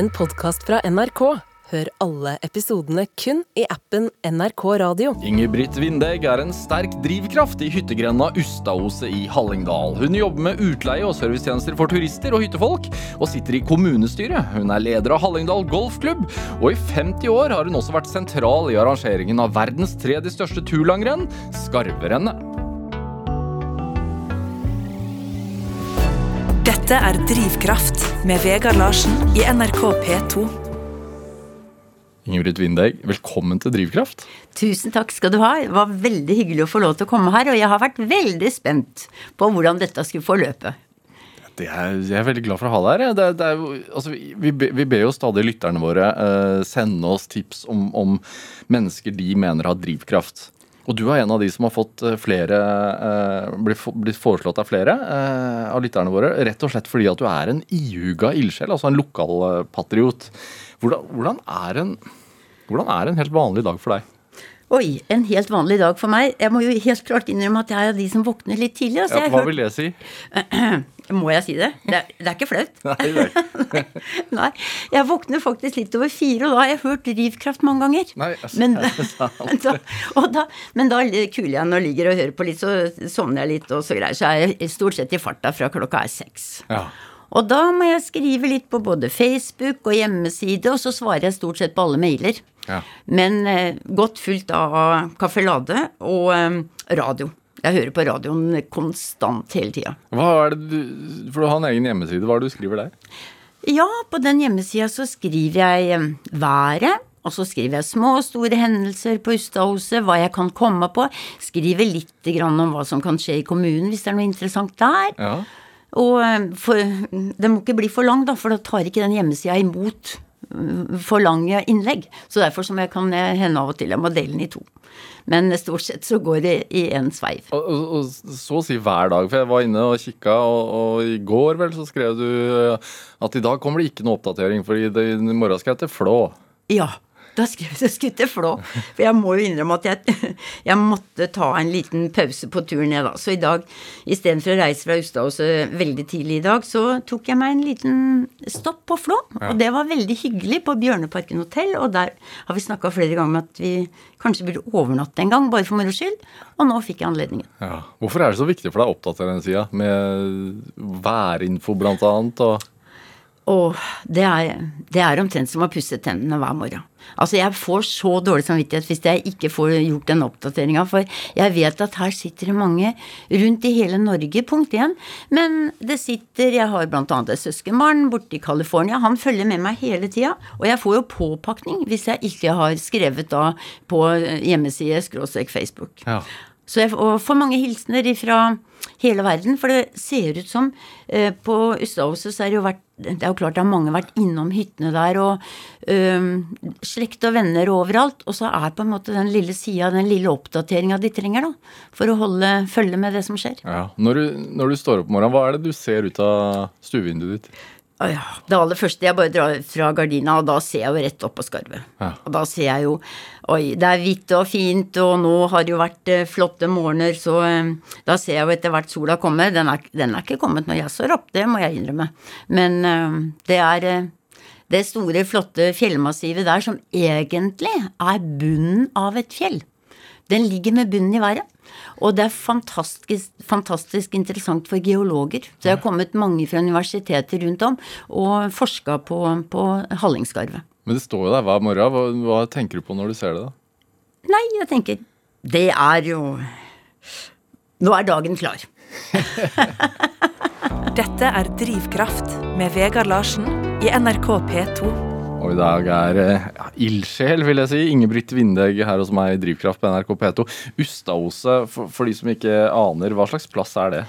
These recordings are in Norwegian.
en podkast fra NRK. Hør alle episodene kun i appen NRK Radio. Ingebrigt Vindegg Vindeg er en sterk drivkraft i hyttegrenda Ustaoset i Hallingdal. Hun jobber med utleie og servicetjenester for turister og hyttefolk, og sitter i kommunestyret. Hun er leder av Hallingdal golfklubb, og i 50 år har hun også vært sentral i arrangeringen av verdens tredje største turlangrenn, Skarverennet. Dette er Drivkraft med Vegard Larsen i NRK P2. Ingrid Windeig, velkommen til Drivkraft. Tusen takk skal du ha. Det var veldig hyggelig å få lov til å komme her, og jeg har vært veldig spent på hvordan dette skulle forløpe. Det er, jeg er veldig glad for å ha deg her. Det, det er, altså, vi, vi ber jo stadig lytterne våre eh, sende oss tips om, om mennesker de mener har drivkraft. Og du er en av de som har fått eh, flere eh, blitt foreslått av flere eh, av lytterne våre, rett og slett fordi at du er en ihuga ildsjel, altså en lokalpatriot. Hvordan, hvordan, hvordan er en helt vanlig dag for deg? Oi, en helt vanlig dag for meg. Jeg må jo helt klart innrømme at jeg er av de som våkner litt tidlig. Altså, Ja, hva hørt... vil det si? Må jeg si det? Det er, det er ikke flaut. Nei, er Nei. Jeg våkner faktisk litt over fire, og da har jeg hørt Drivkraft mange ganger. Nei, altså, men, da, og da, men da kuler jeg når jeg ligger og hører på litt, så sovner jeg litt og så greier. Så er jeg stort sett i farta fra klokka er seks. Ja. Og da må jeg skrive litt på både Facebook og hjemmeside, og så svarer jeg stort sett på alle mailer. Ja. Men eh, godt fulgt av Caffè Lade og eh, radio. Jeg hører på radioen konstant hele tida. Hva er det du, For du har en egen hjemmeside. Hva er det du skriver der? Ja, på den hjemmesida så skriver jeg eh, været. Og så skriver jeg små og store hendelser på Ustadhuset, hva jeg kan komme på. Skriver litt grann om hva som kan skje i kommunen, hvis det er noe interessant der. Ja. Og for, den må ikke bli for lang, da, for da tar ikke den hjemmesida imot for lange innlegg. Så derfor som jeg kan hende av og til jeg må dele den i to. Men stort sett så går det i én sveiv. Og, og, og så å si hver dag, for jeg var inne og kikka, og, og i går vel så skrev du at i dag kommer det ikke noe oppdatering, for i morgen skal jeg til Flå. Ja. Da skulle jeg til Flå. For jeg må jo innrømme at jeg, jeg måtte ta en liten pause på turen ned, da. Så i dag, istedenfor å reise fra Ustadhuset veldig tidlig i dag, så tok jeg meg en liten stopp på Flå. Og det var veldig hyggelig på Bjørneparken hotell, og der har vi snakka flere ganger om at vi kanskje burde overnatte en gang, bare for moro skyld. Og nå fikk jeg anledningen. Ja. Hvorfor er det så viktig for deg å oppdatere den sida, med værinfo blant annet? Og Og det er, det er omtrent som å pusse tennene hver morgen. Altså, jeg får så dårlig samvittighet hvis jeg ikke får gjort den oppdateringa, for jeg vet at her sitter det mange rundt i hele Norge, punkt én. Men det sitter Jeg har blant annet et søskenbarn borte i California. Han følger med meg hele tida, og jeg får jo påpakning hvis jeg ikke har skrevet da på hjemmeside skråstrek Facebook. Ja. Så jeg får mange hilsener fra hele verden, for det ser ut som eh, På Ustadhuset så er det jo vært Det er jo klart det har mange vært innom hyttene der, og eh, slekt og venner overalt. Og så er på en måte den lille sida, den lille oppdateringa de trenger, da. For å holde følge med det som skjer. ja. Når, du, når du står opp om morgenen, hva er det du ser ut av stuevinduet ditt? Ja, Det aller første jeg bare drar fra gardina, og da ser jeg jo rett opp på skarvet. Ja. Og da ser jeg jo Oi, det er hvitt og fint, og nå har det jo vært eh, flotte morgener, så eh, da ser jeg jo etter hvert sola komme. Den er, den er ikke kommet når jeg står opp, det må jeg innrømme. Men eh, det er det store, flotte fjellmassivet der som egentlig er bunnen av et fjell. Den ligger med bunnen i været. Og det er fantastisk, fantastisk interessant for geologer. Så det har kommet mange fra universiteter rundt om og forska på, på Hallingskarvet. Men det står jo der hver morgen. Hva, hva tenker du på når du ser det? da? Nei, jeg tenker Det er jo Nå er dagen klar. Dette er Drivkraft med Vegard Larsen i NRK P2. Og i dag er eh, ja, ildsjel, vil jeg si. Ingebrigt Vindegg her hos meg i Drivkraft på NRK P2. Ustaoset, for, for de som ikke aner, hva slags plass er det?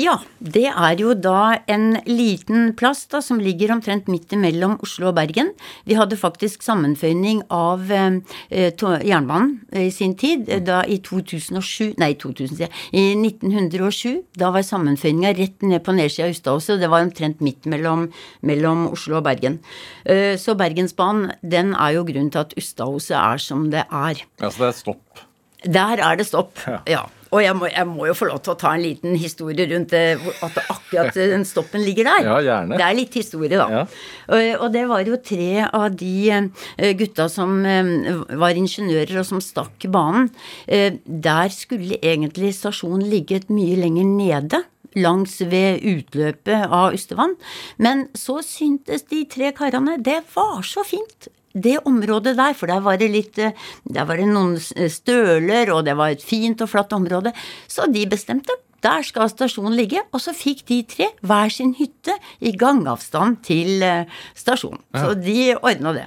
Ja, det er jo da en liten plass da, som ligger omtrent midt imellom Oslo og Bergen. Vi hadde faktisk sammenføyning av eh, to- jernbanen i sin tid, eh, da i 2007 Nei, 2000, sier. I 1907. Da var sammenføyninga rett ned på nedsida av Ustadhuset, og det var omtrent midt mellom, mellom Oslo og Bergen. Eh, så Bergensbanen, den er jo grunnen til at Ustadhuset er som det er. Ja, så det er stopp. Der er det stopp, ja. Og jeg må, jeg må jo få lov til å ta en liten historie rundt det, at akkurat den stoppen ligger der. Ja, gjerne. Det er litt historie, da. Ja. Og, og det var jo tre av de eh, gutta som eh, var ingeniører og som stakk banen. Eh, der skulle egentlig stasjonen ligget mye lenger nede. Langs ved utløpet av Ustevann. Men så syntes de tre karene det var så fint det området der, for der var det litt eh, Der var det noen støler, og det var et fint og flatt område. Så de bestemte der skal stasjonen ligge, og så fikk de tre hver sin hytte i gangavstand til stasjonen. stasjonen. Så de ordna det.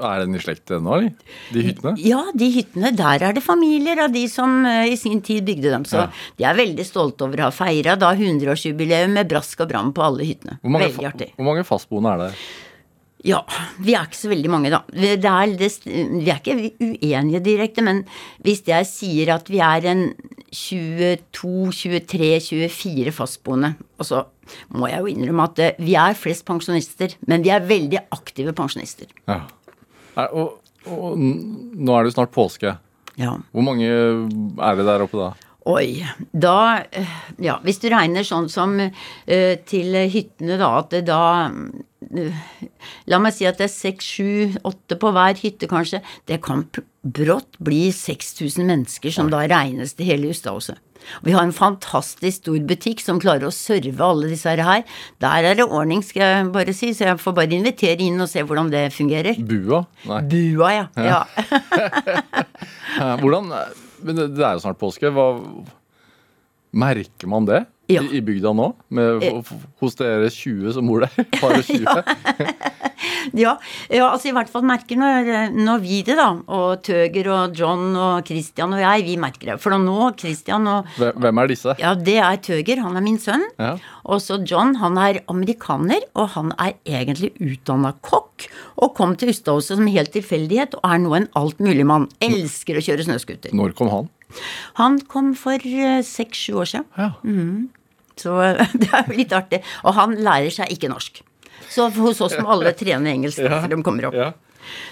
Er den i slekt eller? De hyttene? Ja, de hyttene, der er det familier av de som eh, i sin tid bygde dem. Så Ja. de er veldig stolte over å ha feira da 100-årsjubileum med brask og bram på alle hyttene. Hvor mange, Veldig artig. hvor mange fastboende er det? Ja, vi er ikke så veldig mange, da. Det er, det, vi er ikke uenige direkte, men hvis jeg sier at vi er en 22, 23, 24 fastboende, og så må jeg jo innrømme at eh, vi er flest pensjonister, men vi er veldig aktive pensjonister. Ja. Og, og nå er det jo snart påske. Ja. Hvor mange er det der oppe da? Oi. Da eh, Ja, hvis du regner sånn som eh, til hyttene, da, at da La meg si at det er seks, sju, åtte på hver hytte, kanskje. Det kan brått bli 6000 mennesker som da regnes til hele Ustadhuset. Vi har en fantastisk stor butikk som klarer å serve alle disse her. Der er det ordning, skal jeg bare si, så jeg får bare invitere inn og se hvordan det fungerer. Bua? Nei. Bua, ja. ja. Eh, Hvordan Men det, det er jo snart påske. Hva Merker man det Ja. i, bygda nå? Med, hos dere 20 som bor der? Bare 20? Ja, ja, altså i hvert fall merker når, når vi det, da. Og Tøger og John og Christian og jeg, vi merker det. For nå, Christian og Hvem er disse? Ja, det er Tøger, han er min sønn. Ja. Og så John, han er amerikaner, og han er egentlig utdanna kokk. Og kom til Ustadhuset som helt tilfeldighet, og er nå en altmuligmann. Elsker å kjøre snøscooter. Når kom han? Han kom for seks-sju år siden. Ja. Så det er jo litt artig. Og han lærer seg ikke norsk. Så hos oss må alle trene engelsk Ja. før de kommer opp. Ja.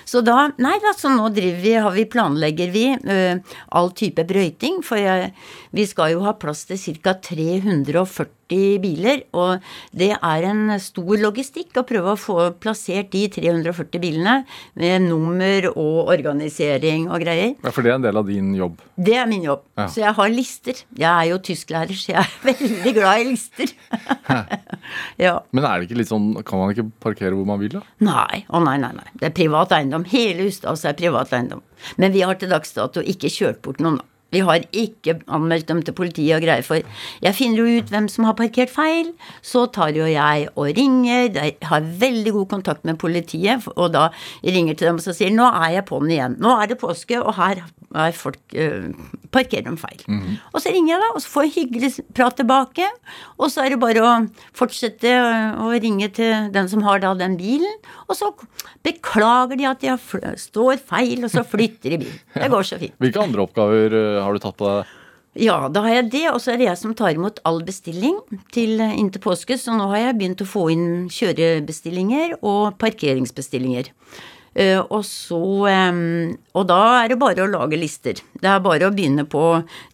Så da, nei da, så nå driver vi, har vi, planlegger vi øh, all type brøyting, for jeg, vi skal jo ha plass til ca. 340 biler, og det er en stor logistikk å prøve å få plassert de 340 bilene med nummer og organisering og greier. ja, for det er en del av din jobb. Det er min jobb. Ja. Så jeg har lister. Jeg er jo tysklærer, så jeg er veldig glad i lister. ja. Men er det ikke litt sånn, kan man ikke parkere hvor man vil, da? Nei, å nei, nei, nei. Det er privat eiendom. Hele Ustadhuset er privat eiendom. Men vi har til dags dato ikke kjørt bort noen. da. Vi har ikke anmeldt dem til politiet og greier, for jeg finner jo ut hvem som har parkert feil. Så tar jo jeg og ringer, jeg har veldig god kontakt med politiet, og da ringer til dem og så sier nå er jeg på den igjen. Nå er det påske, og her er folk øh, parkerer dem feil. Og så ringer jeg da, og så får jeg hyggelig prat tilbake, og så er det bare å fortsette å ringe til den som har da den bilen, og så beklager de at de står feil, og så flytter de bilen. Det går så fint. Hvilke andre oppgaver eh, har du tatt av deg? Ja, da har jeg det, og så er det jeg som tar imot all bestilling til inntil påske, så nå har jeg begynt å få inn kjørebestillinger og parkeringsbestillinger. Eh, og så Og da er det bare å lage lister. Det er bare å begynne på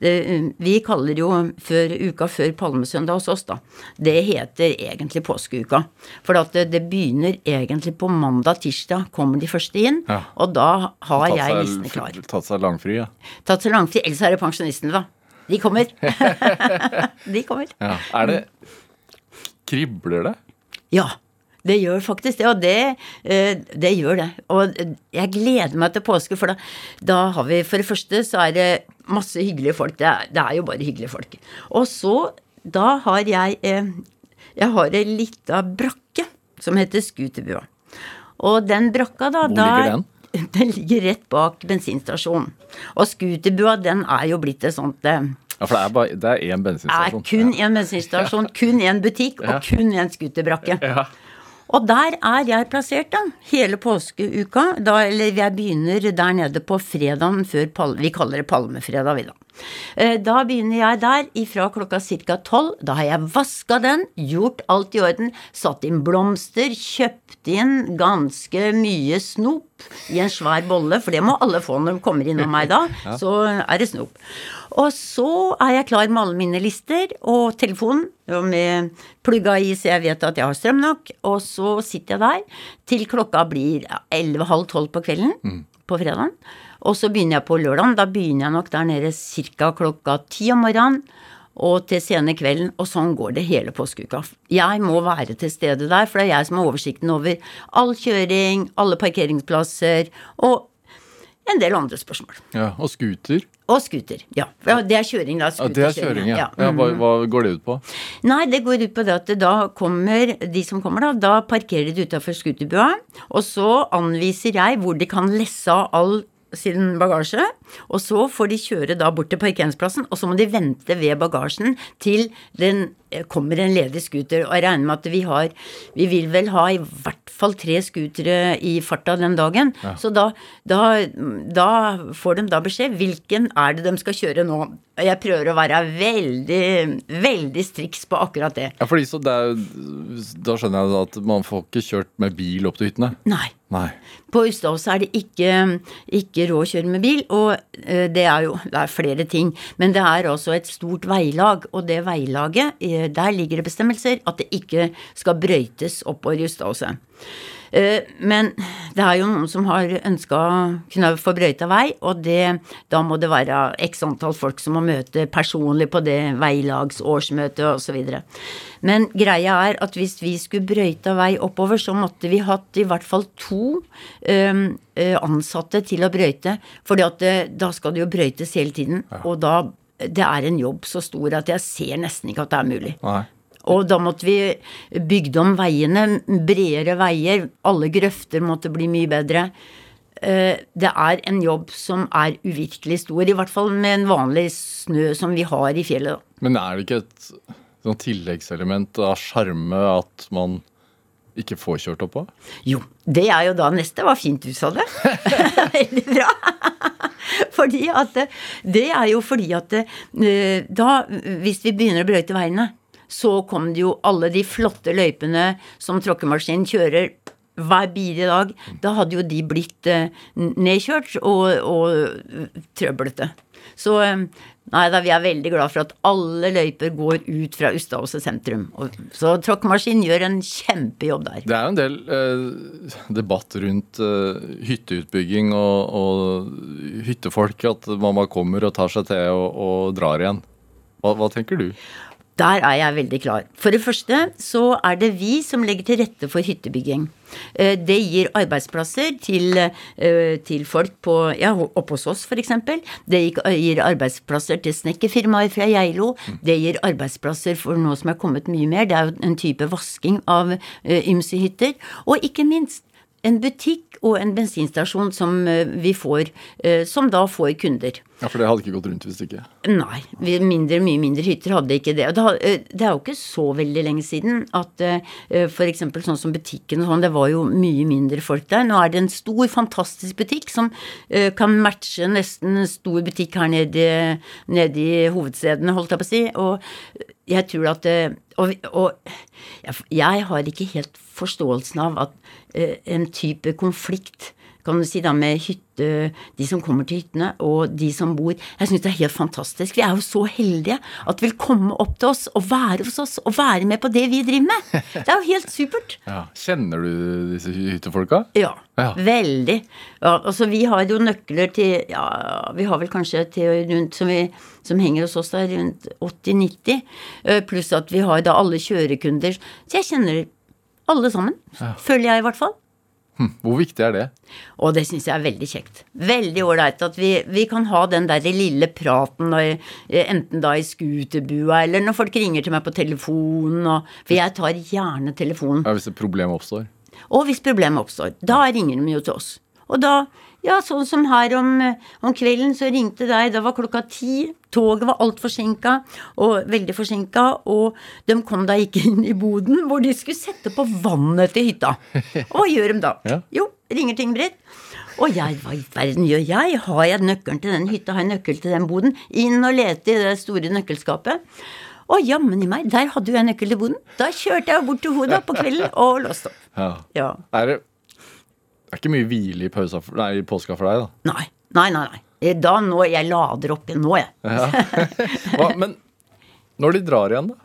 det, Vi kaller jo før, uka før palmesøndag hos oss, da. Det heter egentlig påskeuka. For at det, det begynner egentlig på mandag-tirsdag, kommer de første inn. Ja. Og da har Tatt jeg listene klar Tatt seg langfri, ja. tatt seg langfri, Ellers er det pensjonistene, da. De kommer. de kommer. ja. Er det Kribler det? Ja. Det gjør faktisk det, og det, eh, det gjør det. Og jeg gleder meg til påske, for da, da har vi For det første så er det masse hyggelige folk. Det er, det er jo bare hyggelige folk. Og så, da har jeg eh, Jeg har ei lita brakke som heter Scooterbua. Og den brakka, da Hvor ligger den? Den ligger rett bak bensinstasjonen. Og Scooterbua, den er jo blitt et sånt eh, Ja, for det er, bare, det er én er kun én bensinstasjon, kun én butikk og Ja. kun én scooterbrakke. Ja. Og der er jeg plassert, da. Hele påskeuka. Da, eller jeg begynner der nede på fredagen før palme, Vi kaller det palmefredag, vi, da. Eh, Da begynner jeg der ifra klokka ca. tolv. Da har jeg vaska den, gjort alt i orden, satt inn blomster, kjøpt inn ganske mye snop i en svær bolle, for det må alle få når de kommer innom meg da. Så er det snop. Og så er jeg klar med alle mine lister og telefonen med plugga i så jeg vet at jeg har strøm nok. Og så sitter jeg der til klokka blir elleve-halv tolv på kvelden på fredagen. Og så begynner jeg på lørdagen. Da begynner jeg nok der nede ca. klokka ti om morgenen og til sene kvelden, og sånn går det hele påskeuka. Jeg må være til stede der, for det er jeg som har oversikten over all kjøring, alle parkeringsplasser og en del andre spørsmål. Ja, Og scooter. Og scooter. Ja. Det er kjøring, da. Ja, det er kjøring, ja. ja hva, hva går det ut på? Nei, det går ut på det at da kommer de som kommer, da, da parkerer de utafor scooterbua. Og så anviser jeg hvor de kan lesse av all sin bagasje. Og så får de kjøre da bort til parkeringsplassen, og så må de vente ved bagasjen til den kommer en ledig scooter. Og jeg regner med at vi har Vi vil vel ha i hvert fall tre scootere i farta den dagen. Så da, da, da får de da beskjed hvilken er det de skal kjøre nå. Jeg prøver å være veldig, veldig striks på akkurat det. Ja, fordi så det er, Da skjønner jeg at man får ikke kjørt med bil opp til hyttene? Nei. Nei. På Ustadås er det ikke, ikke råd å kjøre med bil, og eh, det er jo det er flere ting. Men det er også et stort veilag, og det veilaget, eh, der ligger det bestemmelser at det ikke skal brøytes oppover Ustadhuset. seg. Men det er jo noen som har ønska kunne få brøyta vei, og det, da må det være x antall folk som må møte personlig på det veilagsårsmøtet osv. Men greia er at hvis vi skulle brøyta vei oppover, så måtte vi hatt i hvert fall to eh, eh, ansatte til å brøyte, for da skal det jo brøytes hele tiden. Og da det er en jobb så stor at jeg ser nesten ikke at det er mulig. Nei. Og da måtte vi bygde om veiene, bredere veier. Alle grøfter måtte bli mye bedre. Eh, Det er en jobb som er uvirkelig stor, i hvert fall med en vanlig snø som vi har i fjellet. Men er det ikke et sånn tilleggselement av sjarme at man ikke får kjørt oppå? Jo, det er jo da neste. Var fint du sa det. Veldig bra. Fordi at det, det er jo fordi at eh, da, hvis vi begynner å brøyte veiene, så kom det jo alle de flotte løypene som tråkkemaskinen kjører hver bil i dag. Da hadde jo de blitt eh, nedkjørt og, og trøblete. Så eh, nei da, vi er veldig glad for at alle løyper går ut fra Ustadåset sentrum. Så tråkkemaskinen gjør en kjempejobb der. Det er en del eh, debatt rundt eh, hytteutbygging og, og hyttefolk. At mamma kommer og tar seg til og, og drar igjen. Hva, hva tenker du? Der er jeg veldig klar. For det første så er det vi som legger til rette for hyttebygging. Eh, Det gir arbeidsplasser til, eh, til folk på, ja, oppe hos oss f.eks. Det gir arbeidsplasser til snekkerfirmaer fra Geilo. Det gir arbeidsplasser for noe som er kommet mye mer. Det er jo en type vasking av ymsehytter, ymse hytter. Og ikke minst en butikk og en bensinstasjon som eh, vi får, eh, som da får kunder. Ja, For det hadde ikke gått rundt hvis ikke. Nei, mindre, mye mindre hytter hadde ikke det. Eh, det er jo ikke så veldig lenge siden at f.eks. for eksempel sånn som butikken og sånn, det var jo mye mindre folk der. Nå er det en stor, fantastisk butikk som eh, kan matche nesten en stor butikk her nede, nede i hovedstedene, holdt jeg på å si. Og jeg tror at eh, Og, og jeg, jeg har ikke helt forståelsen av at eh, en type konflikt kan du si da med hytte, de som kommer til hyttene og de som bor. Jeg syns det er helt fantastisk. Vi er jo så heldige at de vil komme opp til oss og være hos oss og være med på det vi driver med. Det er jo helt supert. Ja. Kjenner du disse hyttefolka? Ja, Ja. veldig. Ja, altså vi har jo nøkler til Ja, vi har vel kanskje til rundt som, vi, som henger hos oss der rundt 80-90. eh, Pluss at vi har da alle kjørekunder. Så jeg kjenner alle sammen. Føler jeg i hvert fall. Hm, hvor viktig er det? Og det syns jeg er veldig kjekt. Veldig ålreit at vi, vi kan ha den der lille praten, eh, enten da i scooterbua eller når folk ringer til meg på telefonen. Og, for jeg tar gjerne telefonen. Ja, Hvis et problem oppstår? Og hvis problemet oppstår, da ringer de jo til oss. Og da, ja, sånn som her om, om kvelden, så ringte deg, da var klokka ti. Toget var altfor forsinka, og veldig forsinka, og de kom da ikke inn i boden hvor de skulle sette på vannet til hytta. Og hva gjør de da? Ja. Jo, ringer Ting-Britt. Og jeg, hva i verden gjør jeg? Har jeg nøkkelen til den hytta? Har jeg nøkkel til den boden? Inn og lete i det store nøkkelskapet. Og jammen i meg, der hadde jo jeg nøkkel til boden. Da kjørte jeg bort til hodet på kvelden og låste opp. Ja. Ja. Er det det er ikke mye hvile i, pausa nei, i påska for deg, da? Nei, nei, nei. nei. Da nå, jeg lader opp igjen nå, jeg. Hva, men når de drar igjen, da?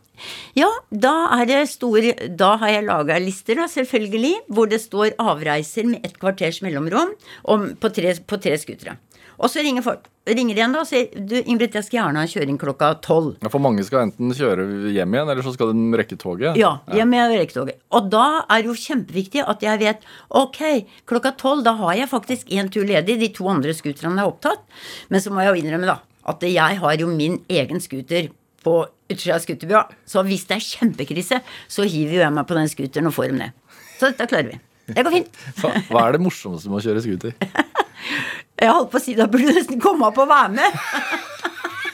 Ja, da er det stor Da har jeg laga lister, da, selvfølgelig, hvor det står avreiser med et kvarters mellomrom om, på tre, på tre scootere. Og så ringer folk. Ringer igjen da og sier du, Ingrid, jeg skal gjerne ha kjøring klokka tolv. Ja, For mange skal enten kjøre hjem igjen, eller så skal de rekke toget. Ja, hjem ja. rekke toget. Og da er det jo kjempeviktig at jeg vet ok, klokka tolv, da har jeg faktisk én tur ledig, de to andre scooterne er opptatt. Men så må jeg jo innrømme, da, at jeg har jo min egen scooter på utsida av scooterbua. Så hvis det er kjempekrise, så hiver jo jeg meg på den scooteren og får dem ned. Så dette klarer vi. Det går fint. Hva er det morsomste med å kjøre scooter? Jeg holdt på å si da burde du nesten komme opp og være med.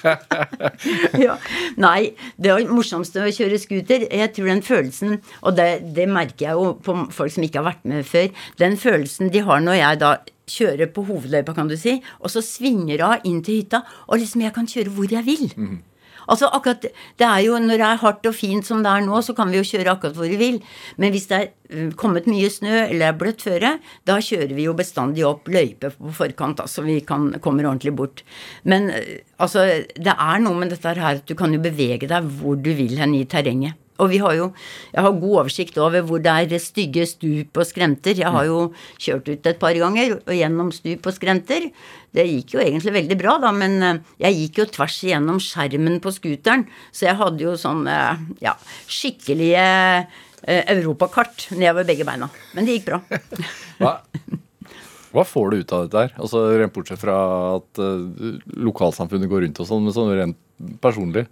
ja. Nei, det er morsomste å kjøre scooter. Jeg tror den følelsen, og det, det merker jeg jo på folk som ikke har vært med før, den følelsen de har når jeg da kjører på hovedløypa, kan du si, og så svinger av inn til hytta, og liksom jeg kan kjøre hvor jeg vil. Altså akkurat, Det er jo når det er hardt og fint som det er nå, så kan vi jo kjøre akkurat hvor vi vil. Men hvis det er uh, kommet mye snø eller er bløtt føre, da kjører vi jo bestandig opp løype på forkant, altså så vi kan, kommer ordentlig bort. Men uh, altså, det er noe med dette her at du kan jo bevege deg hvor du vil hen i terrenget. Og vi har jo, jeg har god oversikt over hvor det er stygge stup og skrenter. Jeg har jo kjørt ut et par ganger og gjennom stup og skrenter. Det gikk jo egentlig veldig bra, da, men eh, jeg gikk jo tvers igjennom skjermen på scooteren. Så jeg hadde jo sånn eh, ja, skikkelige eh, europakart nedover begge beina. Men det gikk bra. Hva, hva får du ut av dette her? Altså Rent bortsett fra at lokalsamfunnet går rundt og sånn, men sånn rent personlig.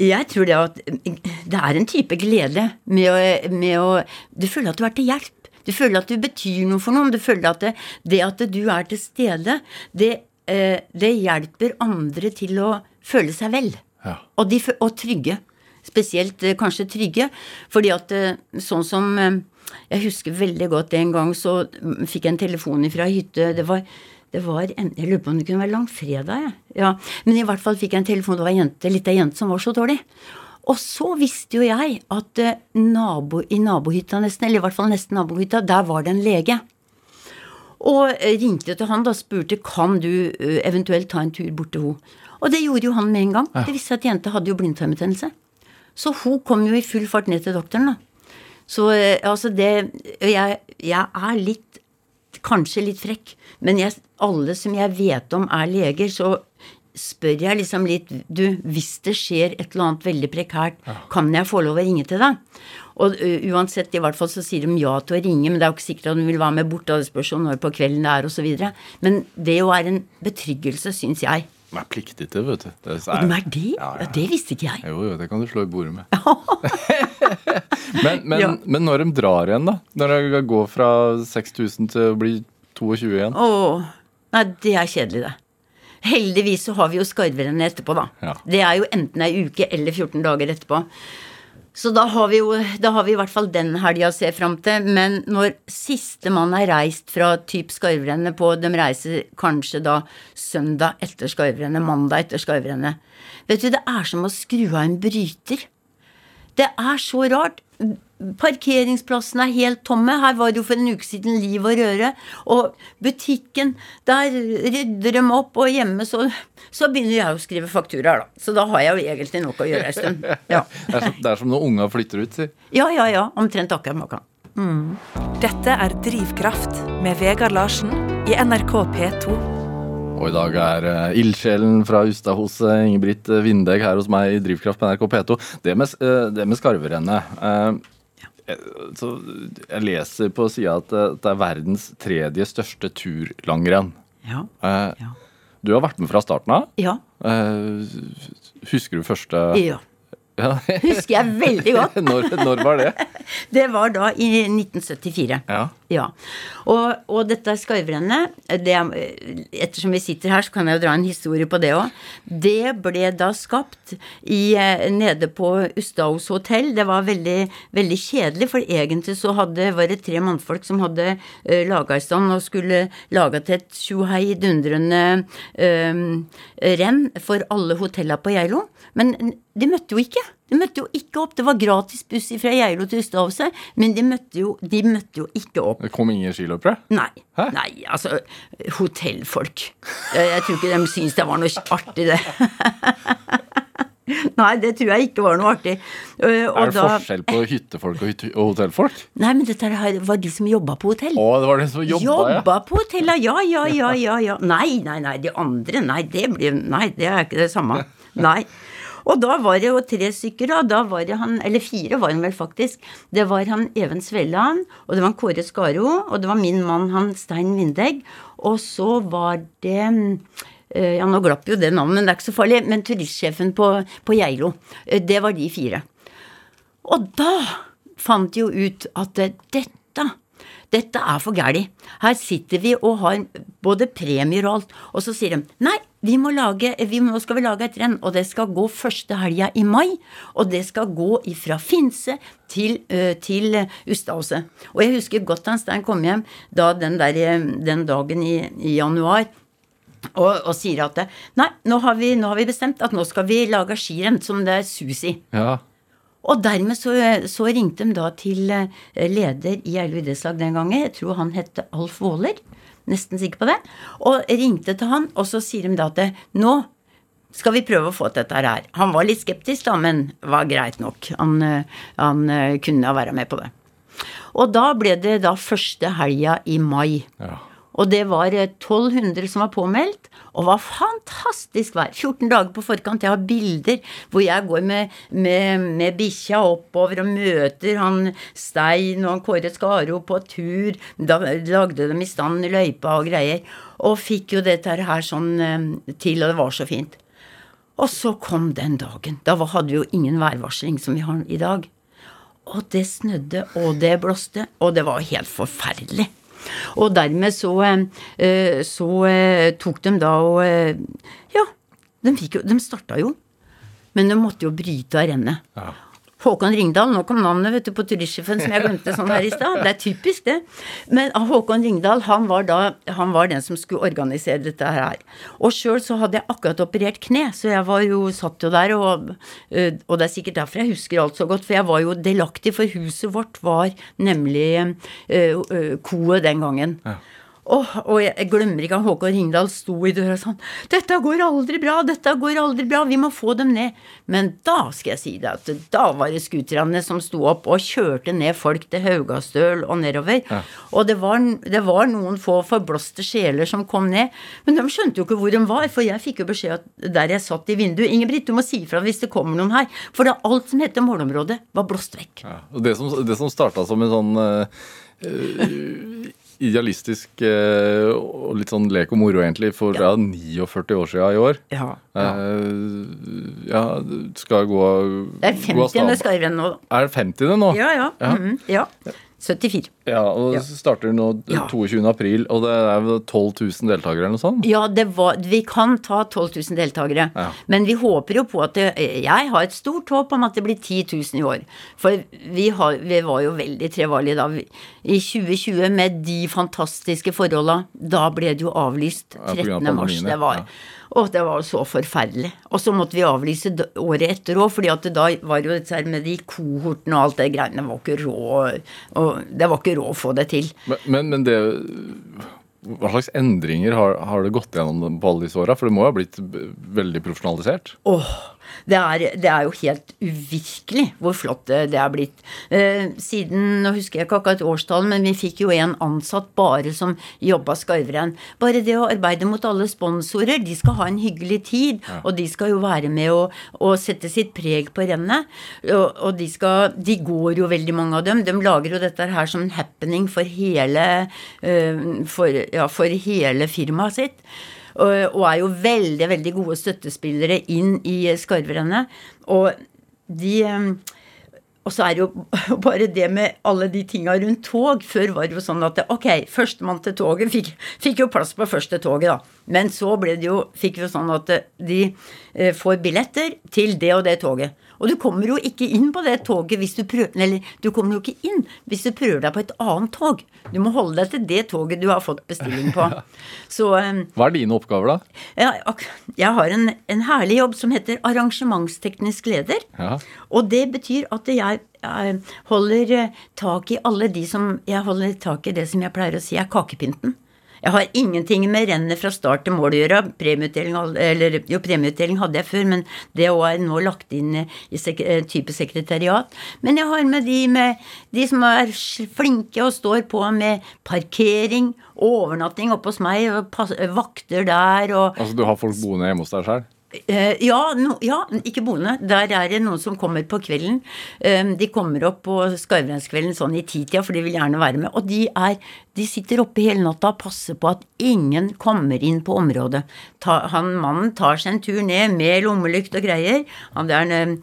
Jeg tror det at det er en type glede med å, med å Du føler at du er til hjelp. Du føler at du betyr noe for noen. Du føler at det, det at du er til stede, det, eh, det hjelper andre til å føle seg vel. Ja. Og, de, og trygge. Spesielt eh, kanskje trygge. Fordi at eh, sånn som Jeg husker veldig godt en gang så mm, fikk jeg en telefon fra hytte. Det var, det var en, Jeg lurer på om det kunne være langfredag. Ja. Men i hvert fall fikk jeg en telefon. Det var en jente, litt av jente som var så dårlig. Og så visste jo jeg at eh, nabo, i nabohytta nesten, eller i hvert fall nesten nabohytta, der var det en lege. Og eh, ringte til han da spurte kan du eh, eventuelt ta en tur bort til henne. Og det gjorde jo han med en gang. Det viste seg at jenta hadde jo blindtarmbetennelse. Så hun kom jo i full fart ned til doktoren, da. Så altså det jeg, jeg er litt Kanskje litt frekk, men jeg, alle som jeg vet om er leger, så spør jeg liksom litt Du, hvis det skjer et eller annet veldig prekært, kan jeg få lov å ringe til deg? Og uh, uansett, i hvert fall så sier de ja til å ringe, men det er jo ikke sikkert at de vil være med bort, og det spørs jo når på kvelden det er, videre. Men det jo er en betryggelse, syns jeg. De er pliktige, vet du. Det Og de er det? Ja, ja. Det visste ikke jeg. Jo, jo, det kan du slå i bordet med. men, men, Ja. men når de drar igjen, da? Når de går fra 6000 til å bli 22 igjen? Åh, nei, det er kjedelig, det. Heldigvis så har vi jo skarverennet etterpå, da. Det er jo enten ei uke eller 14 dager etterpå. Så da har vi jo da har vi i hvert fall den helga å se fram til. Men når sistemann er reist fra typ skarvrennet på De reiser kanskje da søndag etter skarvrennet, mandag etter skarvrennet. Vet du, det er som å skru av en bryter. Det er så rart. Parkeringsplassene er helt tomme. Her var det jo for en uke siden liv og røre. Og butikken, der rydder de opp, og hjemme så, så begynner jeg å skrive fakturaer, da. Så da har jeg jo egentlig nok å gjøre en stund. Ja, Det er, som, det er som når unga flytter ut, si. ja, ja. ja omtrent akkurat maken. Dette er Drivkraft med Vegard Larsen i NRK P2. Og i dag er uh, ildsjelen fra Ustad hos eh, Ingebrigt Vindegg her hos meg i Drivkraft på NRK P2. Det med, uh, det med skarverennet eh, eh, så Jeg leser på sida at eh, det er verdens tredje største turlangrenn. Ja. Eh, Ja. Du har vært med fra starten av. Ja. Eh, husker du første ja. Ja. Husker jeg veldig godt. når, når var det? Det var da i 1974. Ja. Ja. Og, og dette skarvrennet, det, er- ettersom vi sitter her, så kan jeg jo dra en historie på det òg. Det ble da skapt i, eh, nede på Ustaos hotell. Det var veldig, veldig kjedelig, for egentlig så hadde, var det tre mannfolk som hadde uh, laga i stand og skulle lage til et tjohei dundrende uh, renn for alle hotella på Geilo. Men de møtte jo ikke. De møtte jo ikke opp. Det var gratis buss fra Geilo til Ustadhuset, men de møtte, jo, de møtte jo ikke opp. Det kom ingen skiløpere? Nei. Hæ? Nei, altså Hotellfolk. Jeg, jeg tror ikke de syntes det var noe artig, det. Nei, det tror jeg ikke var noe artig. Øh, og Er det da- forskjell på hyttefolk og, hotellfolk? Nei, men dette var de som jobba på hotell. Å, det var de som jobba, ja. Jobba på hotellet, ja, ja, ja, ja, ja. Nei, nei, nei, de andre, nei, det blir Nei, det er ikke det samme. Nei. Og da var det jo tre stykker, da. Da var det han, eller fire var han vel faktisk. Det var han Even Svelland, og det var han Kåre Skaro, og det var min mann han Stein Vindegg. Og så var det eh, Ja, nå glapp jo det navnet, men det er ikke så farlig. Men turistsjefen på, på Geilo. Eh, Det var de fire. Og da fant de jo ut at eh, dette dette er for gæli. Her sitter vi og har både premier og alt. Og så sier de nei, vi må lage, vi, nå skal vi lage et renn, og det skal gå første helga i mai. Og det skal gå fra Finse til, uh, til Ustadhuset. Og jeg husker godt da Stein kom hjem da den, der, eh, den dagen i, i januar. Og, og sier at nei, nå har, vi, nå har vi bestemt at nå skal vi lage skirenn som det er sus i. ja. Og dermed så, så ringte de da til eh, leder i Geilo idrettslag den gangen. Jeg tror han het Alf Våler. Nesten sikker på det. Og ringte til han, og så sier de da at nå skal vi prøve å få til dette her. Han var litt skeptisk, da, men var greit nok. Han, eh, han eh, kunne være med på det. Og da ble det da første helga i mai. ja. Og det var eh, 1200 som var påmeldt, og var fantastisk vær. 14 dager på forkant. Jeg har bilder hvor jeg går med, med, med bikkja oppover og møter han Stein og han Kåre Skaro på tur. Da lagde de i stand løypa og greier. Og fikk jo dette her sånn eh, til, og det var så fint. Og så kom den dagen. Da hadde vi jo ingen værvarsling som vi har i dag. Og det snødde, og det blåste, og det var helt forferdelig. Og dermed så, eh, så eh, tok de da og eh, Ja, de, fikk jo, de starta jo. Men de måtte jo bryte av rennet. Ja. Håkon Ringdal, nå kom navnet vet du, på turistsjefen som jeg glemte sånn her i stad. Det er typisk, det. Men Håkon Ringdal, han var da han var den som skulle organisere dette her. Og sjøl så hadde jeg akkurat operert kne, så jeg var jo satt jo der, og, øh, og det er sikkert derfor jeg husker alt så godt, for jeg var jo delaktig, for huset vårt var nemlig uh, uh, koet den gangen. Åh, og jeg, jeg glemmer ikke at Håkon Ringdal sto i døra sånn 'Dette går aldri bra, dette går aldri bra, vi må få dem ned.' Men da skal jeg si det at da var det scooterne som sto opp og kjørte ned folk til Haugastøl og nedover. Og det var, det var noen få forblåste sjeler som kom ned, men de skjønte jo ikke hvor de var, for jeg fikk jo beskjed at der jeg satt i vinduet 'Ingebrigt, du må si ifra hvis det kommer noen her', for da alt som heter målområdet, var blåst vekk. Ja. Og det som, det som starta som en sånn uh, idealistisk eh, og litt sånn lek og moro, egentlig, for ja. 49 år siden i år. Ja, Eh, ja, skal gå Det er gå av 50. stabelen. skal jeg nå. Er det 50. nå? Ja, ja. Ja. -hmm. ja. 74. Ja, og Ja. det starter nå Ja. 22. april, og det er 12 000 deltakere eller noe sånt? Ja, det var, vi kan ta 12 000 deltakere. Ja. Men vi håper jo på at det, Jeg har et stort håp om at det blir 10 000 i år. For vi, har, vi var jo veldig trevarlige da. I 2020, med de fantastiske forholda, da ble det jo avlyst Ja, på grunn av 13. mars. Det var. Ja. Og det var jo så forferdelig. Og så måtte vi avlyse året etter òg, fordi at det da var jo dette med de kohortene og alt det greiene var ikke råd og Det var ikke råd å få det til. Men, men, men det Hva slags endringer har, har det gått gjennom på alle disse åra? For det må jo ha blitt veldig profesjonalisert? Åh, det er, det er jo helt uvirkelig hvor flott det, er blitt. Eh, siden, nå husker jeg ikke akkurat årstallet, men vi fikk jo en ansatt bare som jobba skarvrenn. Bare det å arbeide mot alle sponsorer, de skal ha en hyggelig tid, og de skal jo være med og, og sette sitt preg på rennet. Og, og de, skal, de går jo veldig mange av dem. De lager jo dette her som en happening for hele, eh, for, ja, for hele firmaet sitt. Og, er jo veldig, veldig gode støttespillere inn i skarverennet. Og de og så er det jo bare det med alle de tinga rundt tog. Før var det jo sånn at ok, førstemann til toget fikk, fikk, jo plass på første toget, da. Men så ble det jo, fikk vi jo sånn at de eh, får billetter til det og det toget. Og du kommer jo ikke inn på det toget hvis du prøver Eller du kommer jo ikke inn hvis du prøver deg på et annet tog. Du må holde deg til det toget du har fått bestilling på. Så um, Hva er dine oppgaver, da? Jeg, jeg har en, en, herlig jobb som heter arrangementsteknisk leder. Ja. Og det betyr at jeg, jeg holder eh, tak i alle de som Jeg holder tak i det som jeg pleier å si er kakepynten. Jeg har ingenting med rennet fra start til mål å gjøre. Premieutdeling, eller, jo, premieutdeling hadde jeg før, men det er nå lagt inn i sek eh, type sekretariat. Men jeg har med de, med de som er flinke og står på med parkering, overnatting oppe hos meg, vakter der og Altså du har folk boende hjemme hos deg sjøl? Uh, ja, no, ja, ikke boende. Der er det noen som kommer på kvelden. Um, de kommer opp på Skarvrenskvelden sånn i titida, for de vil gjerne være med. Og de, er, de sitter oppe hele natta og passer på at ingen kommer inn på området. Ta, han Mannen tar seg en tur ned med lommelykt og greier. Han der uh,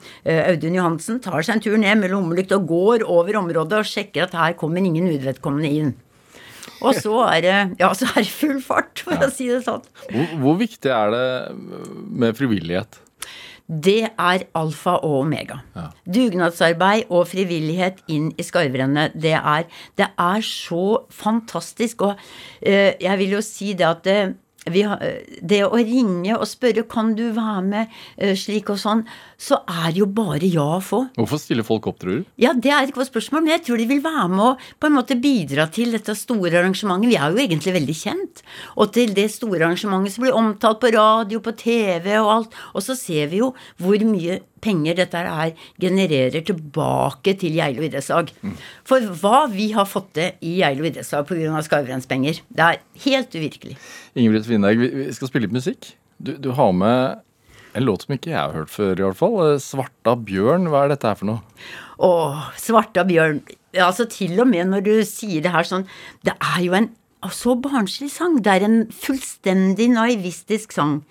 Audun Johansen tar seg en tur ned med lommelykt og går over området og sjekker at her kommer ingen uvedkommende inn. Og så er det, ja, så er det full fart, for ja. å si det sånn. Hvor, hvor viktig er det med frivillighet? Det er alfa og omega. Ja. Dugnadsarbeid og frivillighet inn i skarvrennet, det er, det er så fantastisk. Og eh, jeg vil jo si det at det, har, det å ringe og spørre kan du være med eh, slik og sånn, så er det jo bare ja å få. Hvorfor stiller folk opp, tror du? Ja, Det er et godt spørsmål, men jeg tror de vil være med og på en måte bidra til dette store arrangementet. Vi er jo egentlig veldig kjent. Og til det store arrangementet som blir omtalt på radio, på TV og alt. Og så ser vi jo hvor mye penger dette her genererer tilbake til Geilo idrettslag. Mm. For hva vi har fått til i Geilo idrettslag pga. Skarvrenspenger, det er helt uvirkelig. Ingebrigt Winberg, vi skal spille litt musikk. Du, du, har med en låt som ikke jeg har hørt før, i hvert fall. Eh, 'Svarta bjørn', hva er dette her for noe? Å, 'Svarta bjørn'. Altså til og med når du sier det her sånn Det er jo en så barnslig sang. Det er en fullstendig naivistisk sang.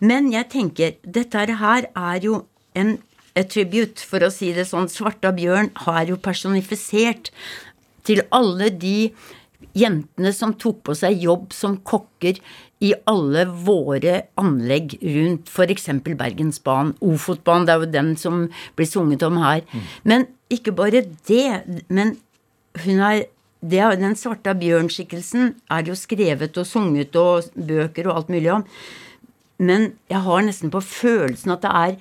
Men jeg tenker, dette her er jo en attribute, for å si det sånn. Svarta bjørn har jo personifisert til alle de jentene som tok på seg jobb som kokker i alle våre anlegg rundt f.eks. Bergensbanen, Ofotbanen, det er jo den som blir sunget om her. Mm. Men ikke bare det, men hun er det, Den svarte bjørnskikkelsen er jo skrevet og sunget og bøker og alt mulig om. Men jeg har nesten på følelsen at det er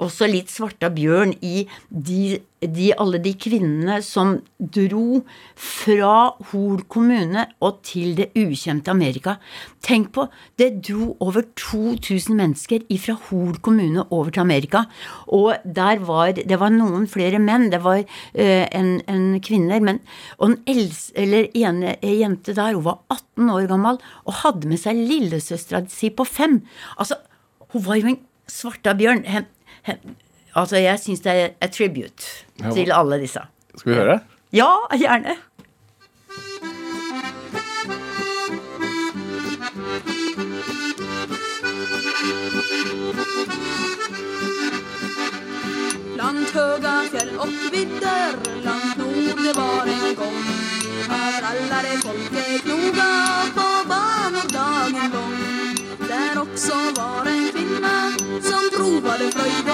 også litt svarta bjørn i de, de, alle de kvinnene som dro fra Hol kommune og til det ukjente Amerika. Tenk på, det dro over 2000 mennesker fra Hol kommune over til Amerika. Og der var Det var noen flere menn, det var uh, en, en kvinner, men Og en eldste, eller ene jente der, hun var 18 år gammel og hadde med seg lillesøstera si på fem. Altså, hun var jo en svarta bjørn. Altså, jeg syns det er a tribute ja, til alle disse. Skal vi høre? Ja, gjerne. Langt høga fjell og vidder, langt nord det var en gang. Her alle det folket knoga på banen dagen lang. Der også var en kvinna som provade fröjd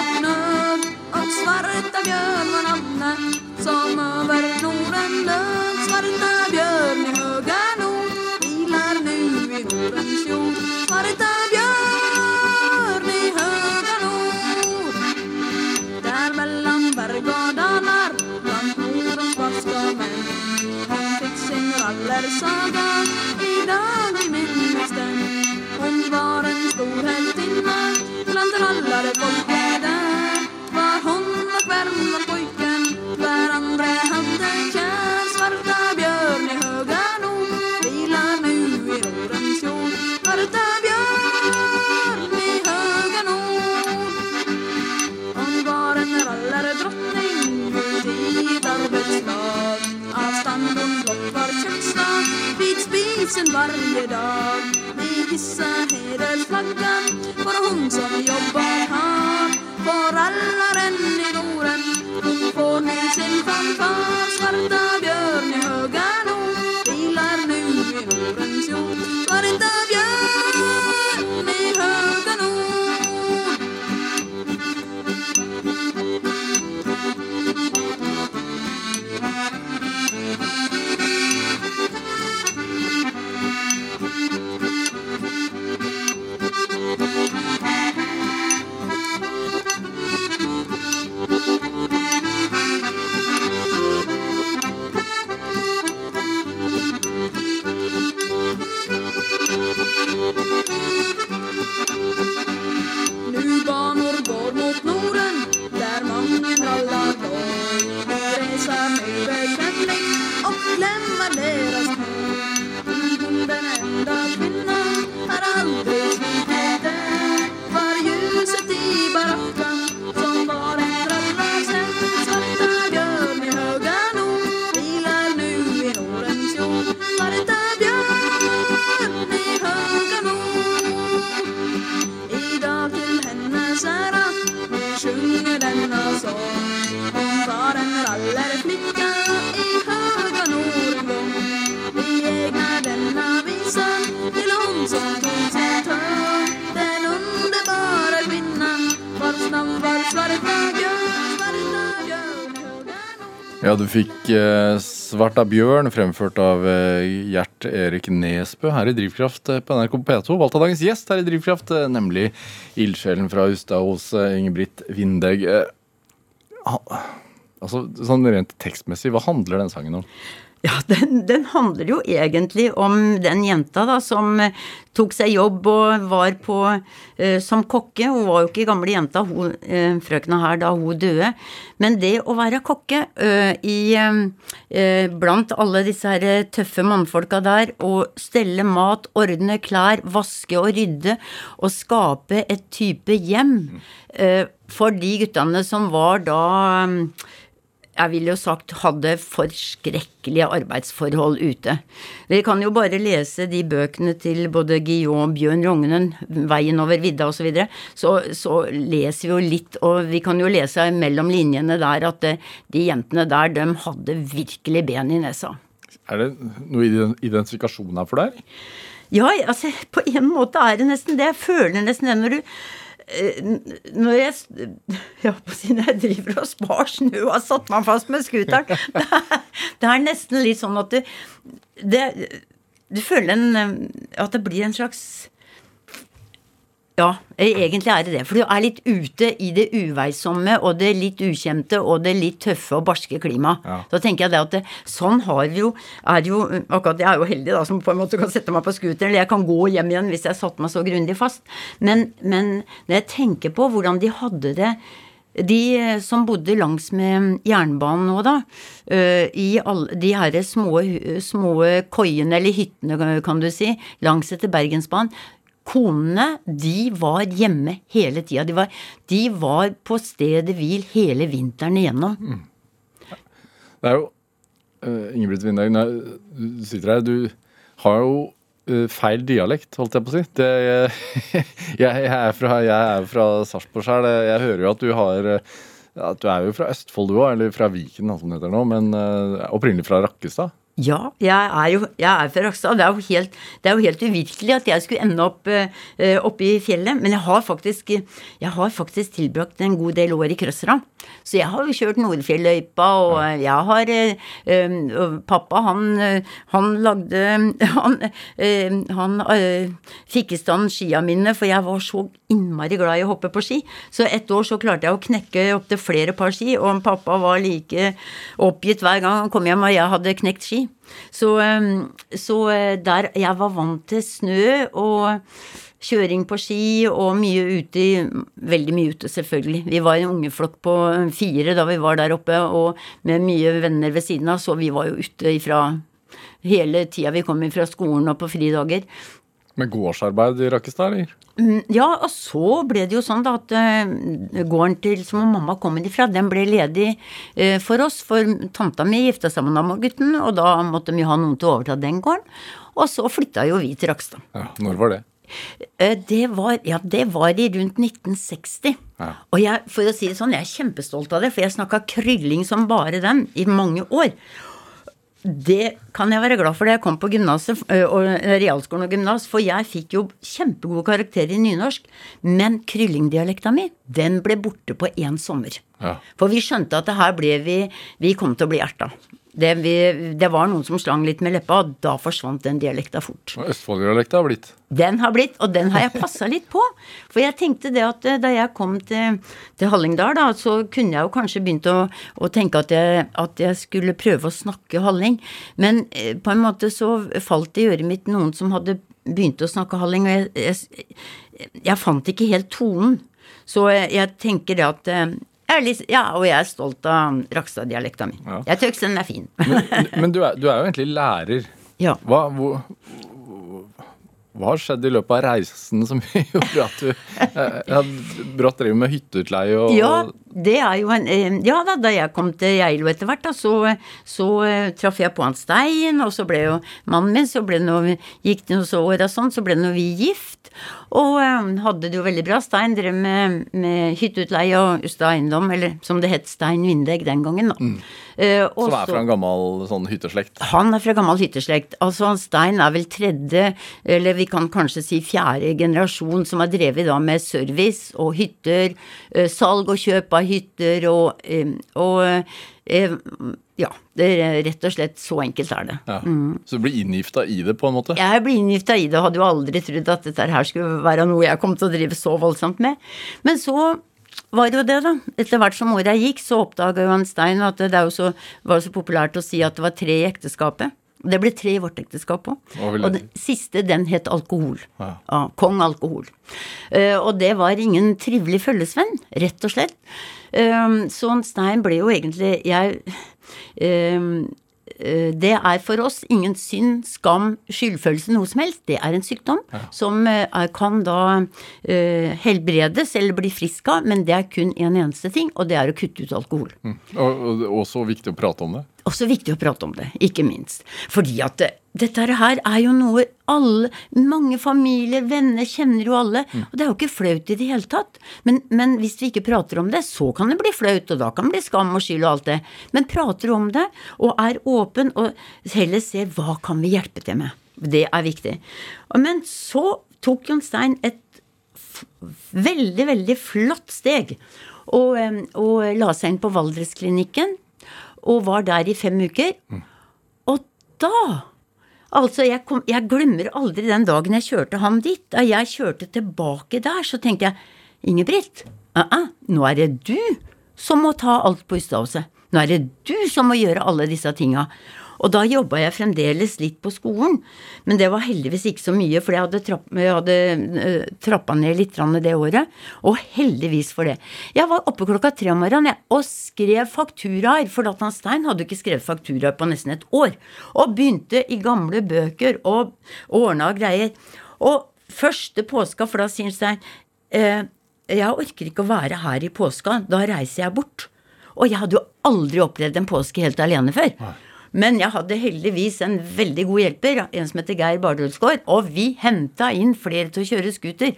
och svarta björn var namnet som över Norden löd. Svarta fikk eh, Svarta bjørn, fremført av eh, Gjert Erik Nesbø her i Drivkraft eh, på NRK P2. Valgt av dagens gjest her i Drivkraft, eh, nemlig ildsjelen fra Ustad hos eh, Ingebrigt Vindegg. Altså, sånn rent tekstmessig, hva handler den sangen om? Ja, den, den handler jo egentlig om den jenta da, som eh, tok seg jobb og var på eh, som kokke. Hun var jo ikke gamle jenta, hun, eh, frøkna her, da hun døde. Men det å være kokke eh, i eh, eh, blant alle disse her tøffe mannfolka der, og stelle mat, ordne klær, vaske og rydde, og skape et type hjem eh, for de guttene som var da jeg vil jo sagt hadde forskrekkelige arbeidsforhold ute. Dere kan jo bare lese de bøkene til både Guillaume, Bjørn Rognen, 'Veien over vidda' osv. Så, videre. så så leser vi jo litt, og vi kan jo lese mellom linjene der at eh, de jentene der, de hadde virkelig ben i nesa. Er det noe ident- identifikasjon her for deg? Ja, altså, på en måte er det nesten det. Jeg føler nesten det når du når jeg, ja, siden jeg driver og spar snø og har satt meg fast med scooteren det, det er nesten litt sånn at du det, Du føler en eh, At det blir en slags ja, egentlig er det det. For du er litt ute i det uveisomme og det litt ukjente og det litt tøffe og barske klimaet. Ja. Så tenker jeg det at det, sånn har vi jo er jo Akkurat jeg er jo heldig, da, som på en måte kan sette meg på scooteren, eller jeg kan gå hjem igjen hvis jeg satte meg så grundig fast. Men, men når jeg tenker på hvordan de hadde det de som bodde langs med jernbanen nå, da, i alle de her små, små koiene, eller hyttene, kan du si, langs etter Bergensbanen, Konene, de var hjemme hele tida. De var, de var på stedet hvil hele vinteren igjennom. Det er jo uh, Ingebrigt Vindhaug, du sitter her, du har jo uh, feil dialekt, holdt jeg på å si. Det, jeg, jeg er fra, jeg Sarpsborg sjøl. Jeg hører jo at du har eh, at Du er jo fra Østfold du òg, eller fra Viken, som det heter nå, men uh, opprinnelig fra Rakkestad. Ja, jeg er jo jeg er fra Rakkestad. Det, er jo helt- det er jo helt uvirkelig at jeg skulle ende opp eh, oppe i fjellet. Men jeg har faktisk jeg har faktisk tilbrakt en god del år i Krøsra. Så jeg har jo kjørt Nordfjelløypa, og jeg har uh, Pappa, han, han lagde Han, uh, han fikk i stand skia mine, for jeg var så innmari glad i å hoppe på ski. Så et år så klarte jeg å knekke opptil flere par ski, og pappa var like oppgitt hver gang han kom hjem og jeg hadde knekt ski. Så, eh, så eh, der jeg var vant til snø og kjøring på ski og mye ute Veldig mye ute, selvfølgelig. Vi var en ungeflokk på fire da vi var der oppe, og med mye venner ved siden av, så vi var jo ute ifra hele tida vi kom fra skolen og på fridager. Med gårdsarbeid i Rakkestad, eller? Mm, Ja, og så ble det jo sånn da at eh, gården til som mamma kom ifra, den ble ledig eh, for oss. For tanta mi gifta seg med Nammo-gutten, og da måtte vi ha noen til å overta den gården. Og så flytta jo vi til Rakstad. Ja, når var det? Eh, Det var, ja, det var i rundt 1960. Ja. Og jeg, for å si det sånn, jeg er kjempestolt av det, for jeg snakka krylling som bare den i mange år. Det kan jeg være glad for da jeg kom på gymnaset, realskolen og gymnas, for jeg fikk jo kjempegode karakterer i nynorsk, men kryllingdialekta mi, den ble borte på én sommer. Ja. For vi skjønte at det her ble vi Vi kom til å bli erta. Det, vi, det var noen som slang litt med leppa, og da forsvant den dialekta fort. Og Østfold-dialekta har blitt. Den har blitt, og den har jeg passa litt på. For jeg tenkte det at eh, da jeg kom til, til Hallingdal, da, så kunne jeg jo kanskje begynt å, å tenke at jeg, at jeg skulle prøve å snakke halling. Men eh, på en måte så falt det i øret mitt noen som hadde begynt å snakke halling, og jeg, jeg, jeg fant ikke helt tonen. Så jeg, jeg tenker det at eh, litt, ja, og jeg er stolt av Rakstad-dialekta mi. Ja. Jeg syns den er fin. Men, men du, er, du er jo egentlig lærer. ja. Hva, hvor, hva har skjedd i løpet av reisen som gjorde at du eh, brått driver med hytteutleie og Ja, det er jo en eh, Ja da, da jeg kom til Geilo etter hvert, da, så, så eh, traff jeg på han Stein, og så ble jo mannen min, så ble noe Gikk det noen år og sånn, så ble noe vi gift. Og eh, hadde det jo veldig bra. Stein drev med, med hytteutleie og Ustad Eiendom, eller som det het Stein Vindegg den gangen, da. Eh, og Som er så- fra en gammel sånn hytteslekt. han er fra gammel hytteslekt. Altså han Stein er vel tredje, eller vi kan kanskje si fjerde generasjon som har drevet da med service og hytter, eh, salg og kjøp av hytter og, eh, og eh, ja, det er rett og slett så enkelt er det. Ja. Så du blir inngifta i det, på en måte? Jeg ble inngifta i det og hadde jo aldri trodd at dette her skulle være noe jeg kom til å drive så voldsomt med. Men så var det jo det, da. Etter hvert som åra gikk, så oppdaga jo Stein at det jo så, var så populært å si at det var tre i ekteskapet. Det ble tre i vårt ekteskap òg. Og den siste, den het alkohol. Ja. Ja, Kong alkohol. Uh, og det var ingen trivelig følgesvenn, rett og slett. Uh, så Stein ble jo egentlig Jeg uh, det er for oss ingen synd, skam, skyldfølelse, noe som helst. Det er en sykdom som eh, er, kan da helbredes eller bli frisk av, men det er kun en eneste ting, og det er å kutte ut alkohol. Mm. Og, og også viktig å prate om det. Også viktig å prate om det, ikke minst. Fordi at dette her er jo noe alle, mange familier, venner kjenner jo alle. Og det er jo ikke flaut i det hele tatt. Men, men hvis vi ikke prater om det, så kan det bli flaut, og da kan det bli skam og skyld og alt det. Men prater om det, og er åpen, og heller ser hva kan vi hjelpe til med. Det er viktig. Men så tok Jon Stein et veldig, veldig flott steg. Og, og la seg inn på Valdresklinikken, og var der i fem uker. Og da Altså, jeg, kom, jeg glemmer aldri den dagen jeg kjørte han dit. Da jeg kjørte tilbake der, så tenkte jeg Ingebrigt, uh -uh, nå er det du som må ta alt på Ystadhuset. Nå er det du som må gjøre alle disse tinga. Og da jobba jeg fremdeles litt på skolen, men det var heldigvis ikke så mye, for jeg hadde, trapp, jeg hadde eh, trappa ned litt det året. Og heldigvis for det. Jeg var oppe klokka tre om morgenen og skrev fakturaer, for Datan Stein hadde ikke skrevet fakturaer på nesten et år. Og begynte i gamle bøker og ordna greier. Og første påska, for da sier Stein eh, jeg orker ikke å være her i påska, da reiser jeg bort. Og jeg hadde jo aldri opplevd en påske helt alene før. Men jeg hadde heldigvis en veldig god hjelper, en som heter Geir Bardulsgaard, og vi henta inn flere til å kjøre scooter.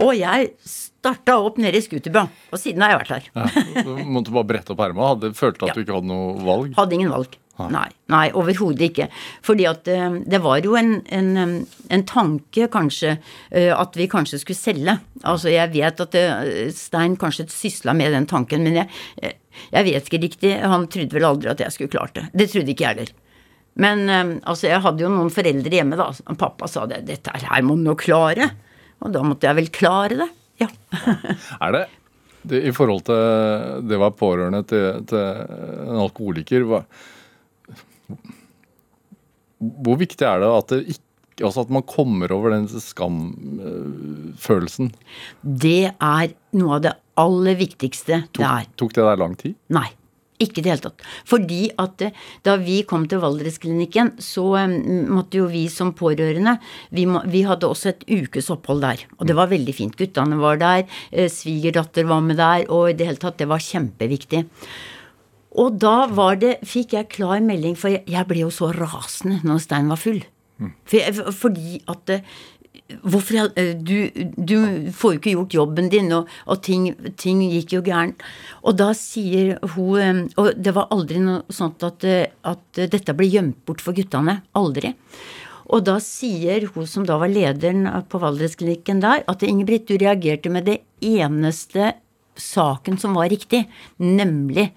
Og jeg starta opp nede i scooterbra, og siden har jeg vært her. Ja. Du måtte bare brette opp erma. Følte at du ikke hadde noe valg. Hadde ingen valg. Nei, nei overhodet ikke. Fordi at uh, det var jo en, en, en tanke, kanskje, uh, at vi kanskje skulle selge. Altså, jeg vet at uh, Stein kanskje sysla med den tanken, men jeg, jeg vet ikke riktig. Han trodde vel aldri at jeg skulle klart det. Det trodde ikke jeg heller. Men eh, altså, jeg hadde jo noen foreldre hjemme, da. og Pappa sa det. 'Dette her må du nå klare'. Og da måtte jeg vel klare det. Ja. Er det, det I forhold til det å være pårørende til, til en alkoholiker hva, Hvor viktig er det at, det ikke, altså at man kommer over den skamfølelsen? Det er noe av det aller viktigste det er. tok det der lang tid? Nei. Ikke i det hele tatt. Fordi at eh, da vi kom til Valdresklinikken, så eh, måtte jo vi som pårørende vi, må, vi hadde også et ukes opphold der. Og det var veldig fint. Guttene var der, eh, svigerdatter var med der, og i det hele tatt, det var kjempeviktig. Og da var det, fikk jeg klar melding, for jeg, ble jo så rasende når Stein var full. For fordi at eh, Hvorfor eh, du, du får jo ikke gjort jobben din, og, og ting, ting gikk jo gærent. Og da sier hun eh, Og det var aldri noe sånt at, eh, at dette ble gjemt bort for guttene. Aldri. Og da sier hun som da var lederen på Valdresklinikken der, at Ingebrigt, du reagerte med det eneste saken som var riktig, nemlig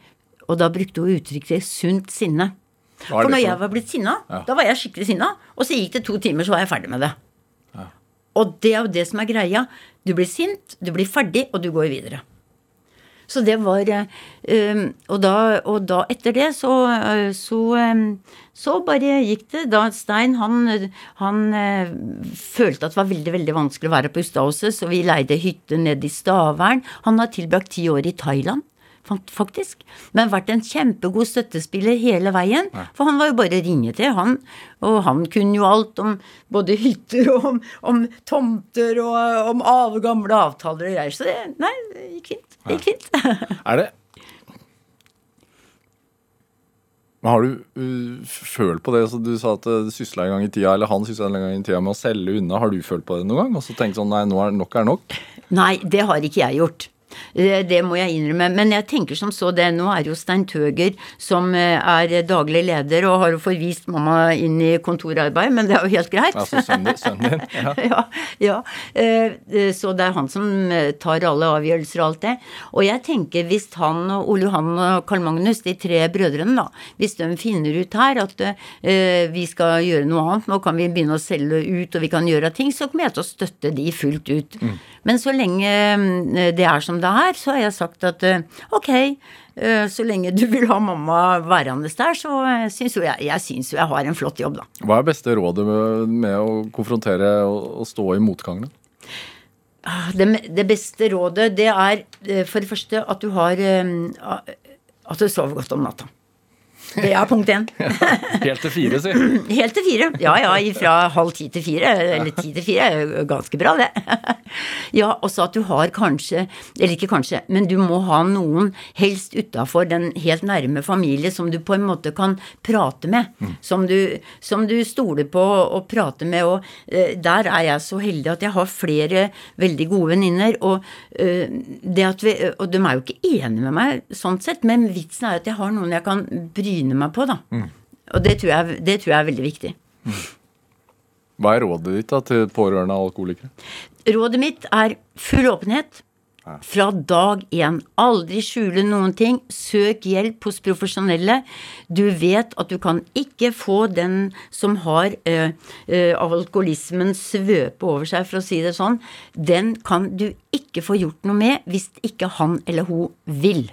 Og da brukte hun uttrykket sunt sinne. For når jeg var blitt sinna, Ja. da var jeg skikkelig sinna. Og så gikk det to timer, så var jeg ferdig med det. Og det er jo det som er greia. Du blir sint, du blir ferdig, og du går videre. Så det var eh, um, og, da, og da etter det så, eh, så, um, så bare gikk det. Da Stein han, han eh, følte at det var veldig veldig vanskelig å være på Ustadhuset, så vi leide hytte nede i Stavern. Han har tilbrakt ti år i Thailand. Faktisk. Men vært en kjempegod støttespiller hele veien. For han var jo bare å ringe til, han. Og han kunne jo alt om både hytter og om, om tomter og om av, gamle avtaler og greier. Så det, nei, det gikk fint. Det gikk fint. Er det Men Har du uh, følt på det? Så du sa at du sysla en gang i tida, eller han sysla en gang i tida med å selge unna. Har du følt på det noen gang? Og så tenkt sånn nei, nå er nok er nok? Nei, det har ikke jeg gjort. Det, det må jeg innrømme. Men jeg tenker som så det. Nå er jo Stein Tøger som eh, er daglig leder og har jo forvist mamma inn i kontorarbeid, men det er jo helt greit. Altså sønnen din? Ja. ja, ja. Eh, eh, Så det er han som eh, tar alle avgjørelser og alt det. Og jeg tenker hvis han og Ole Johan og Karl Magnus, de tre brødrene, da, hvis de finner ut her at eh, vi skal gjøre noe annet, nå kan vi begynne å selge ut og vi kan gjøre ting, så kommer jeg til å støtte de fullt ut. Men så lenge eh, det er som det er, så har jeg sagt at eh, ok, eh, så lenge du vil ha mamma værende der, så eh, syns jo jeg, jeg synes jo jeg har en flott jobb, da. Hva er beste rådet med, med å konfrontere og, og stå i motgangene? Det, det beste rådet, det er for det første at du har At du sover godt om natta. Er punkt én. Helt til fire, si. Helt til fire. Ja ja, fra halv ti til fire. Eller ti til fire er jo ganske bra, det. Ja, også at du har kanskje, eller ikke kanskje, men du må ha noen helst utafor den helt nærme familie som du på en måte kan prate med. Som, du, som du stoler på å prate med. Og eh, der er jeg så heldig at jeg har flere veldig gode venninner. Og, eh, det at vi, og de er jo ikke enige med meg sånn sett, men vitsen er at jeg har noen jeg kan bryne meg på, da. Og det tror, jeg, det tror jeg er veldig viktig. Hva er rådet ditt da til pårørende av alkoholikere? Rådet mitt er full åpenhet. Fra dag én. Aldri skjule noen ting. Søk hjelp hos profesjonelle. Du vet at du kan ikke få den som har eh, eh, alkoholismen svøpe over seg, for å si det sånn. Den kan du ikke få gjort noe med hvis ikke han eller hun vil.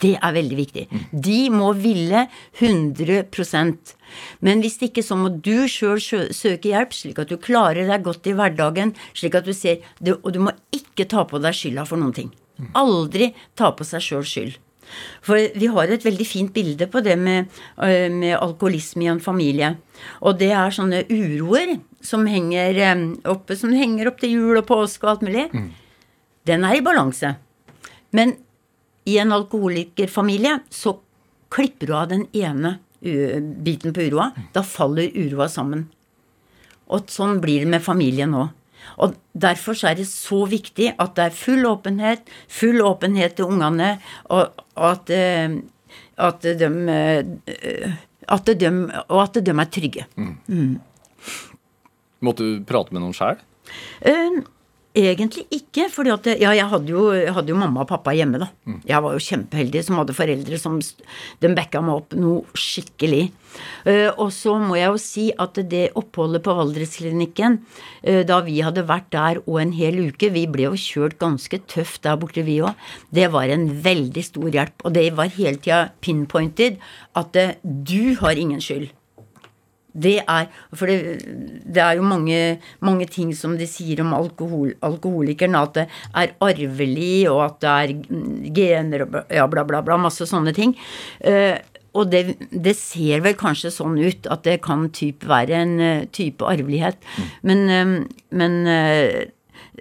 Det er veldig viktig. De må ville 100% Men hvis ikke, så må du sjøl søke hjelp, slik at du klarer deg godt i hverdagen. slik at du ser, Og du må ikke ta på deg skylda for noen ting. Aldri ta på seg sjøl skyld. For vi har et veldig fint bilde på det med, øh, med alkoholisme i en familie. Og det er sånne uroer som henger øh, oppe, som henger opp til jul og påske og alt mulig. Den er i balanse. Men i en alkoholikerfamilie så klipper du av den ene biten på uroa. Da faller uroa sammen. Og sånn blir det med familien nå. Og derfor så er det så viktig at det er full åpenhet, full åpenhet til ungene, og, at, eh, at de eh, at de, og at de er trygge. Måtte du prate med noen sjæl? Eh, Egentlig ikke, fordi at Ja, jeg hadde jo, jeg hadde jo mamma og pappa hjemme, da. Jeg var jo kjempeheldig som hadde foreldre som De backa meg opp noe skikkelig. Eh, og så må jeg jo si at det oppholdet på Valdresklinikken, eh, da vi hadde vært der og en hel uke Vi ble jo kjørt ganske tøft der borte, vi òg. Det var en veldig stor hjelp. Og det var hele tida pinpointed at eh, du har ingen skyld. Det er For det, det er jo mange, mange ting som de sier om alkohol, alkoholikeren, at det er arvelig, og at det er mm, gener og ja, bla, bla, bla. Masse sånne ting. Eh, og det, det ser vel kanskje sånn ut at det kan typ være en uh, type arvelighet. Men, uh, men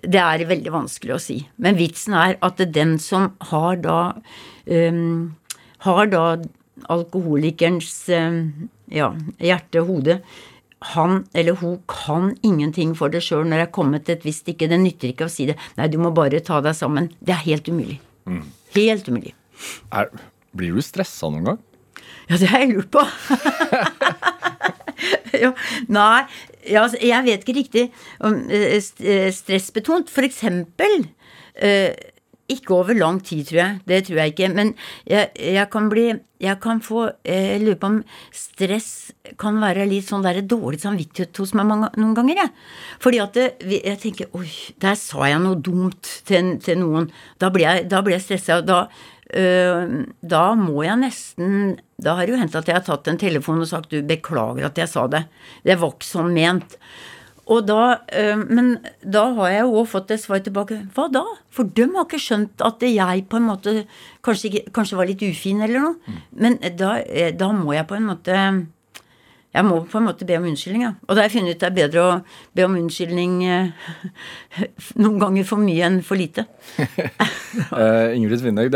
det er veldig vanskelig å si. Men vitsen er at det er den som har da um, Har da alkoholikerens um, ja, hjerte hode han eller hun kan ingenting for det sjøl når jeg er kommet et visst ikke. Det nytter ikke å si det. Nei, du må bare ta deg sammen. Det er helt umulig. Helt umulig. Er, blir du stressa noen gang? Ja, det har jeg lurt på. ja, nei, ja, altså, jeg vet ikke riktig om eh, eh, stressbetont. For eksempel eh, ikke over lang tid, tror jeg. Det tror jeg ikke. Men jeg, jeg kan bli Jeg kan få eh, Jeg lurer på om stress kan være litt sånn der dårlig samvittighet hos meg mange, noen ganger, jeg. Fordi at det, jeg tenker Oi, der sa jeg noe dumt til, til noen. Da blir jeg, da jeg stressa. Og da øh, da må jeg nesten Da har det jo hendt at jeg har tatt en telefon og sagt du, beklager at jeg sa det. Det var ikke sånn ment. Og da, øh, men da har jeg også fått et svar tilbake. Hva da? For de har ikke skjønt at jeg på en måte kanskje, kanskje var litt ufin eller noe. Men da, eh, da må jeg på en måte jeg må på en måte be om unnskyldning, ja. Og da har jeg funnet ut det er bedre å be om unnskyldning eh, noen ganger for mye enn for lite. uh, Ingrid jo,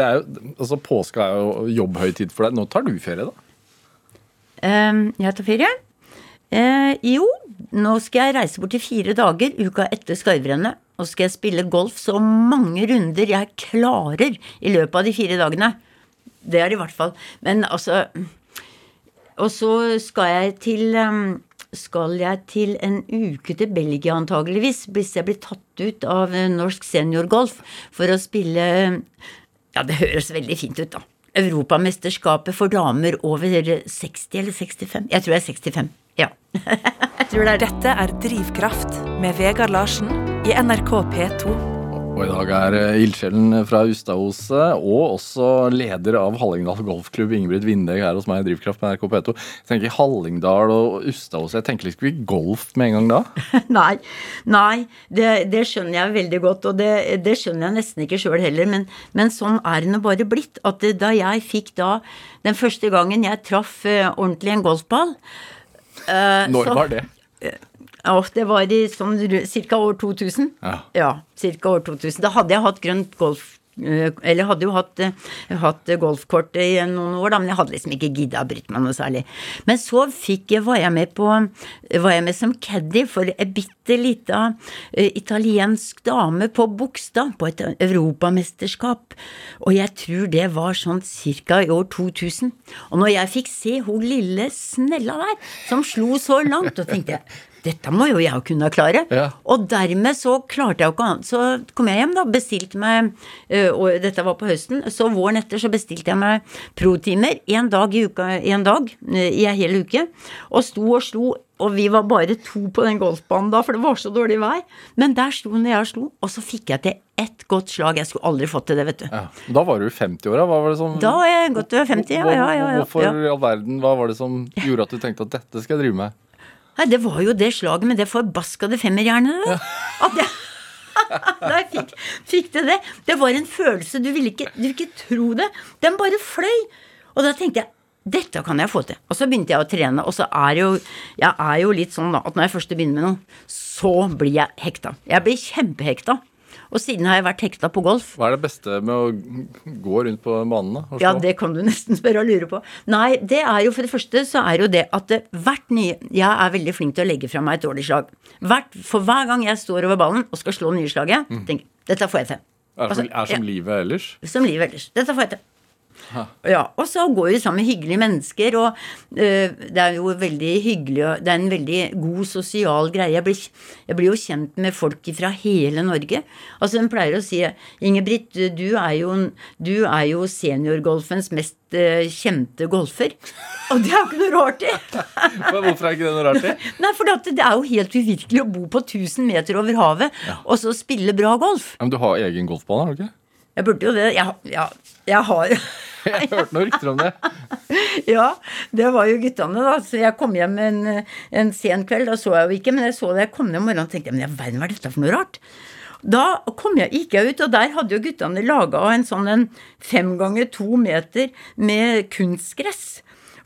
altså påske er jo jobbhøytid for deg. Nå tar du ferie, da? Eh, jeg tar ferie. Eh, jo, nå skal jeg reise bort i fire dager uka etter Skarvrennet. Og skal jeg spille golf så mange runder jeg klarer i løpet av de fire dagene. Det er det i hvert fall. Men altså Og så skal jeg til um, skal jeg til en uke til Belgia antageligvis, hvis jeg blir tatt ut av eh, norsk seniorgolf for å spille Ja, det høres veldig fint ut, da. Europamesterskapet for damer over 60 eller 65? Jeg tror jeg er 65. Ja. jeg tror det er det. Dette er Drivkraft med Vegard Larsen i NRK P2. Og i dag er eh, ildsjelen fra Ustadhuset og også leder av Hallingdal golfklubb, Ingebrigt Vindeg, her hos meg i Drivkraft med NRK P2. Jeg tenker Hallingdal og Ustadhuset, jeg tenker liksom ikke golf med en gang da? Nei, nei det, det skjønner jeg veldig godt, og det, det skjønner jeg nesten ikke sjøl heller, men, men sånn er det nå bare blitt. At da jeg fikk da Den første gangen jeg traff eh, ordentlig en golfball Når så- var det? Ja, det var i sånn ca. år 2000. Ja. Ja, ca. år 2000. Da hadde jeg hatt grønt golf... eh, Eller hadde jo hatt, eh, hatt golfkort i noen år, da, men jeg hadde liksom ikke gidda å bryte meg noe særlig. Men så fikk var jeg med på Var jeg med som caddy for ei bitte lita eh, italiensk dame på Bogstad, på et europamesterskap. Og jeg tror det var sånn ca. i år 2000. Og når jeg fikk se hun lille snella der, som slo så langt, da tenkte jeg dette må jo jeg kunne klare. Ja. Og dermed så klarte jeg jo ikke annet. Så kom jeg hjem, da, bestilte meg øh, Og dette var på høsten. Så våren etter så bestilte jeg meg pro-timer én dag i uka, en dag øh, i en hel uke. Og sto og slo. Og vi var bare to på den golfbanen da, for det var så dårlig vær. Men der sto når jeg slo, og så fikk jeg til ett godt slag. Jeg skulle aldri fått til det, vet du. Ja. Da var du i 50-åra. Hva var det som Da er jeg godt over 50, ja, ja, ja. ja, Hvorfor i all verden, hva var det som gjorde at du tenkte at dette skal jeg drive med? Nei, det var jo det slaget med det forbaskede femmerjernet, Ja. At jeg Da jeg fikk, fikk det det. Det var en følelse Du ville ikke, du ville ikke tro det. Den bare fløy. Og da tenkte jeg dette kan jeg få til. Og så begynte jeg å trene, og så er jo Jeg er jo litt sånn da at når jeg først begynner med noe, så blir jeg hekta. Jeg blir kjempehekta. Og siden har jeg vært hekta på golf. Hva er det beste med å gå rundt på banene? Ja, det kan du nesten spørre og lure på. Nei, det er jo for det første så er jo det at det, hvert nye Jeg er veldig flink til å legge fra meg et dårlig slag. Hvert, for hver gang jeg står over ballen og skal slå nye slaget, tenker jeg dette får jeg til. Er, Altså, som, er som ja. livet ellers? Som livet ellers. Dette får jeg til. Ja, og så går vi sammen med hyggelige mennesker, og øh, det er jo veldig hyggelig Det er en veldig god sosial greie. Jeg blir, jeg blir jo kjent med folk fra hele Norge. Altså, hun pleier å si Ingebrigt, du er jo, du er jo seniorgolfens mest øh, kjente golfer. Og det er jo ikke noe rart i! Hvorfor er ikke det noe rart? i? Nei, for det er jo helt uvirkelig å bo på 1000 meter over havet og så spille bra golf. Ja, men du har egen golfbane, har du ikke? Jeg burde jo det. Jeg, ja, jeg har Jeg hørte noen rykter om det. Ja, det var jo guttene, da. Så jeg kom hjem en, en sen kveld, da så jeg jo ikke, men jeg så det jeg kom ned om morgenen og tenkte men all verden, hva er dette for noe rart? Da kom jeg, gikk jeg ut, og der hadde jo guttene laga en sånn en fem ganger to meter med kunstgress.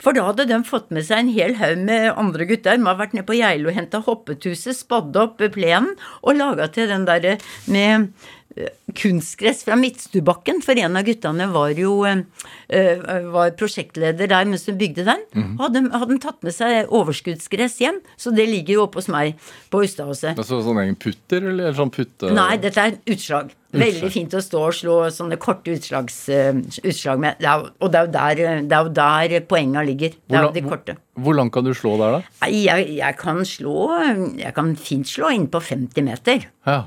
For da hadde de fått med seg en hel haug med andre gutter. De har vært nede på Geilo og henta hoppetuset, spadd opp plenen og laga til den derre med kunstgress fra Midtstubakken, for en av guttene var jo eh, eh, var prosjektleder der mens hun bygde den. Mhm. Hadde, hadde tatt med seg overskuddsgress hjem, så det ligger jo oppe hos meg på Ustadhuset. Altså, sånn egen putter, eller sånn putte... Nei, dette er utslag. Veldig fint å stå og slå sånne korte utslags, eh, utslag med. Det er, og det er, der, det er jo der poenga ligger. Det er jo de korte. hvor, hvor langt kan du slå der, da? Jeg, jeg kan slå Jeg kan fint slå inn på 50 meter. Ja.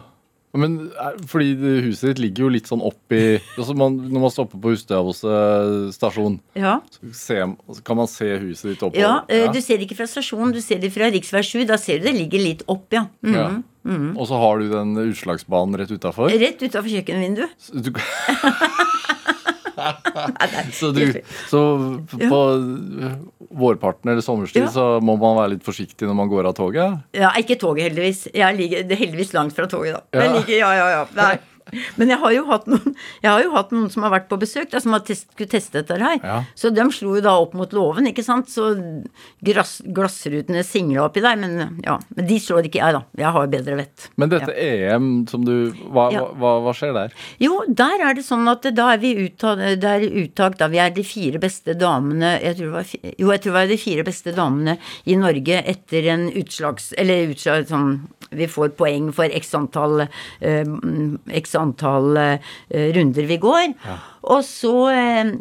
Men er- fordi huset ditt ligger jo litt sånn oppi altså man, Når man stopper på Hustadhuset stasjon, Ja. kan man se huset ditt oppover. Ja, ja, du ser det ikke fra stasjonen, du ser det fra rv. 7. Da ser du det ligger litt opp, ja. Mm. Ja. Og så har du den utslagsbanen rett utafor. Rett utafor kjøkkenvinduet. Så, du, så på vårparten eller sommerstid Ja. så må man være litt forsiktig når man går av toget? Ja, ikke toget, heldigvis. Jeg ligger er heldigvis langt fra toget, da. Ja. Jeg ligger, ja, ja, ja. Nei. Men jeg har jo hatt noen, jeg har jo hatt noen som har vært på besøk, da, som har test, skulle teste dette her. Ja. Så de slo jo da opp mot låven, ikke sant. Så glass, glassrutene singla oppi der. Men ja, men de slår ikke jeg, da. Jeg har bedre vett. Men dette EM som du hva, Ja. hva, hva, skjer der? Jo, der er det sånn at da er vi det er uttak da vi er de fire beste damene jeg tror det var, Jo, jeg tror det var de fire beste damene i Norge etter en utslags... Eller utslag sånn Vi får poeng for x antall eh, mm, X antall eh, runder vi går. Og så eh,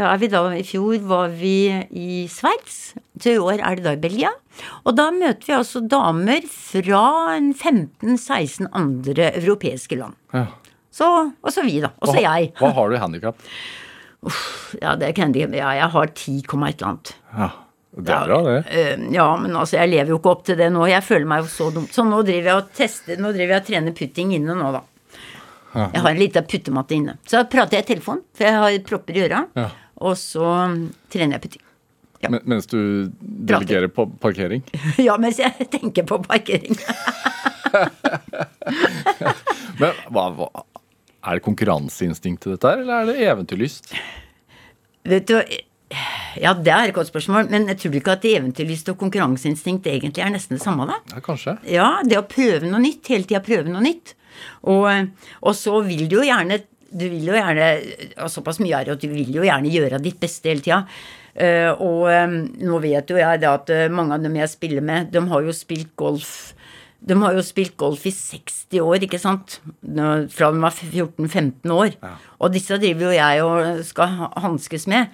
er vi da I fjor var vi i Sveits. Så i år er det da i Belgia. Og da møter vi altså damer fra 15-16 andre europeiske land. Ja. Så, og så vi, da. Og så jeg. hva har du i handikap? Ja, det kan jeg, ja, jeg har 10, komma et eller annet. Ja, det er bra, det. Eh, ja, men altså, jeg lever jo ikke opp til det nå. Jeg føler meg jo så dum. Så nå driver jeg og tester, nå driver jeg og trener putting inne nå, da. Jeg har en liten puttematte inne. Så prater jeg i telefonen, for jeg har propper i øra. Ja. Og så trener jeg putting. Ja. Men, mens du delegerer på parkering? Ja, mens jeg tenker på parkering. Men hva, hva, Er det konkurranseinstinkt til dette her, eller er det eventyrlyst? Vet du, ja, det er et godt spørsmål, men jeg tror ikke at eventyrlyst og konkurranseinstinkt egentlig er nesten det samme, da? Ja, kanskje. Ja, det å prøve noe nytt, hele tida prøve noe nytt. Og, og så vil du jo gjerne du vil jo gjerne, og Såpass mye er det at du vil jo gjerne gjøre ditt beste hele tida. Eh, og eh, nå vet jo jeg det at eh, mange av dem jeg spiller med, de har jo spilt golf de har jo spilt golf i 60 år, ikke sant? Fra de var 14-15 år. Og disse driver jo jeg og skal ha- hanskes med.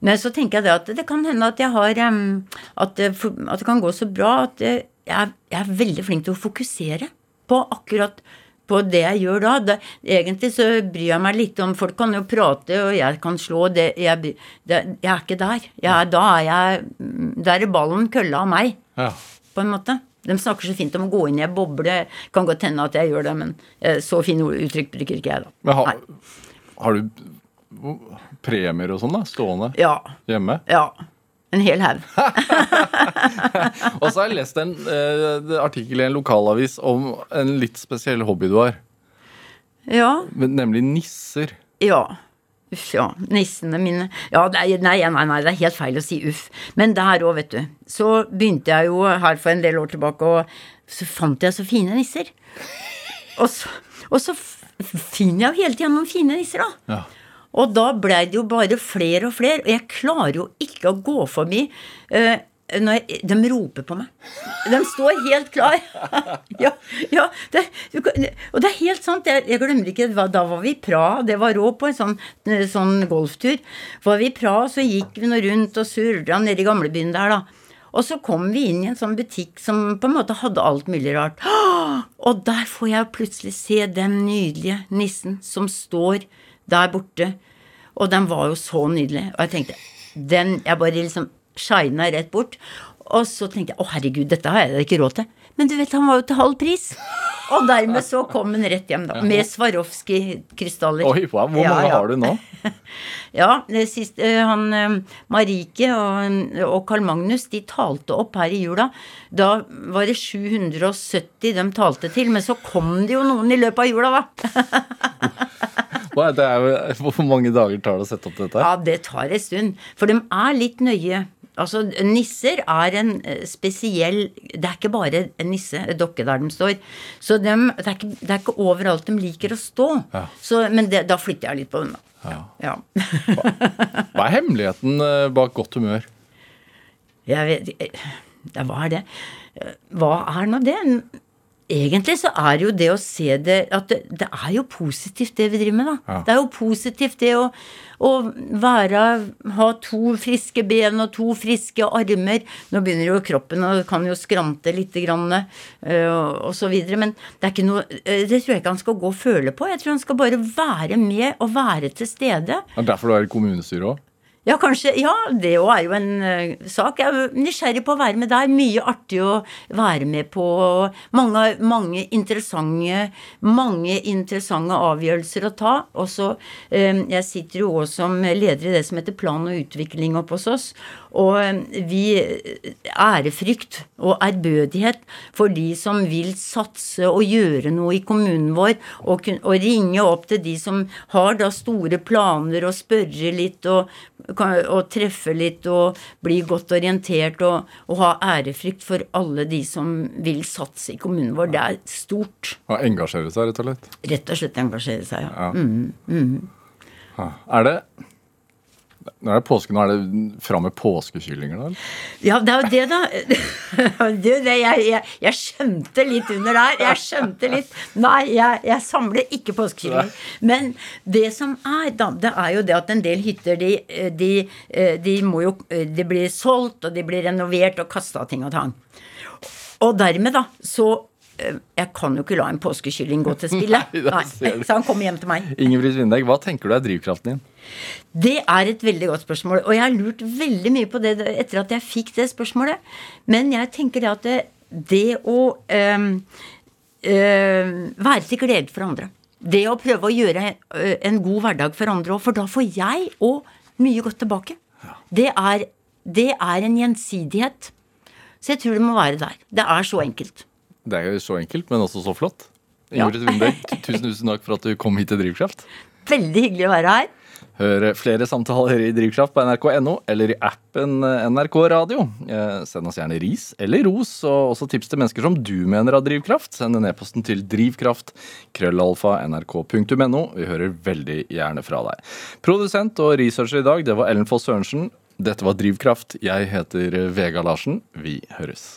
Men så tenker jeg det at det kan hende at jeg har At det, at det kan gå så bra at jeg, jeg er veldig flink til å fokusere på akkurat på det jeg gjør da. Det, egentlig så bryr jeg meg litt om Folk kan jo prate, og jeg kan slå. Det, jeg, det, jeg er ikke der. Jeg, da er jeg Da er ballen kølla av meg Ja. på en måte. De snakker så fint om å gå inn i ei boble. Kan godt hende at jeg gjør det, men eh, så fine uttrykk bruker ikke jeg, da. Men har, har du premier og sånn da, stående Ja. hjemme? Ja. En hel haug. Og så har jeg lest en eh, artikkel i en lokalavis om en litt spesiell hobby du har, Ja. nemlig nisser. Ja. Uff, ja. Nissene mine Ja, er, nei, nei, nei, det er helt feil å si uff. Men der òg, vet du. Så begynte jeg jo her for en del år tilbake, og så fant jeg så fine nisser. Og så, og så finner jeg jo hele tida noen fine nisser, da. Ja. Og da blei det jo bare flere og flere, og jeg klarer jo ikke å gå forbi eh, når jeg, De roper på meg. De står helt klar. ja, ja det, du og det er helt sant. Jeg, jeg glemmer ikke var, Da var vi i Praha. Det var råd på en sånn, eh, sånn golftur. Var vi i Praha, så gikk vi nå rundt og surra nede i gamlebyen der, da. Og så kom vi inn i en sånn butikk som på en måte hadde alt mulig rart. Og der får jeg plutselig se den nydelige nissen som står der borte. Og den var jo så nydelig. Og jeg tenkte den, Jeg bare liksom shina rett bort. Og så tenkte jeg å herregud, dette har jeg ikke råd til. Men du vet, han var jo til halv pris. Og dermed så kom han rett hjem, da. Med Swarovski-krystaller. Oi, wow, hvor mange ja. har du nå? Ja, det siste, eh, han eh, Marike og, og Carl Magnus de talte opp her i jula. Da var det 770 de talte til, men så kom det jo noen i løpet av jula, da. Hva er det er, hvor mange dager tar det å sette opp dette? Ja, det tar en stund. For de er litt nøye. Altså, nisser er en eh, spesiell Det er ikke bare en nisse, dokke der de står. Så de, det, er ikke, det er ikke overalt de liker å stå. Så, men det, da flytter jeg litt på dem, Ja. Ja. Hva er hemmeligheten eh, bak godt humør? Jeg vet ja, Hva er det? Hva er nå det? Egentlig så er jo det å se det At det, det er jo positivt, det vi driver med, da. Ja. Det er jo positivt, det å, å være Ha to friske ben og to friske armer. Nå begynner jo kroppen og kan jo skrante litt grann, øh, og, så videre. Men det er ikke noe øh, Det tror jeg ikke han skal gå og føle på. Jeg tror han skal bare være med og være til stede. Det er derfor du er i kommunestyret òg? Ja, kanskje. Ja, det òg er jo en uh, sak. Jeg er nysgjerrig på å være med der. Mye artig å være med på. Mange, mange interessante mange interessante avgjørelser å ta. Og så eh, Jeg sitter jo òg som leder i det som heter plan og utvikling oppe hos oss. Og eh, vi Ærefrykt og ærbødighet for de som vil satse og gjøre noe i kommunen vår, og, og ringe opp til de som har da store planer, og spørre litt og, kan- og treffe litt og bli godt orientert og, og ha ærefrykt for alle de som vil satse i kommunen vår. Det er stort. Og engasjere seg, rett og slett. Rett og slett engasjere seg, ja. Ja. Ja. Er det Nå er det påske, nå er det fram med påskekyllinger, da? Ja, det er jo det, da. Er det jeg, jeg, jeg skjønte litt under der. Jeg skjønte litt Nei, jeg, jeg samler ikke påskekyllinger. Men det som er, da, det er jo det at en del hytter, de, de, de må jo De blir solgt, og de blir renovert og kasta ting og tang. Og dermed, da, så eh, Jeg kan jo ikke la en påskekylling gå til spille. Nei, så han kommer hjem til meg. Ingebrigt Vindegg, hva tenker du er drivkraften din? Det er et veldig godt spørsmål, og jeg har lurt veldig mye på det etter at jeg fikk det spørsmålet. Men jeg tenker det at det, det å øh, øh, være til glede for andre Det å prøve å gjøre øh, en god hverdag for andre òg, for da får jeg òg mye godt tilbake. Det er, det er en gjensidighet. Så jeg tror det må være der. Det er så enkelt. Det er jo så enkelt, men også så flott. Ingrid Winberg, tusen, tusen takk for at du kom hit til Drivkraft. Veldig hyggelig å være her. Hør flere samtaler i Drivkraft på nrk.no eller i appen NRK Radio. Eh, Send oss gjerne ris eller ros, og også tips til mennesker som du mener har drivkraft. Send en e-posten til drivkraft krøllalfa nrk.no. Vi hører veldig gjerne fra deg. Produsent og researcher i dag, det var Ellen Foss Sørensen. Dette var Drivkraft. Jeg heter Vega Larsen. Vi høres.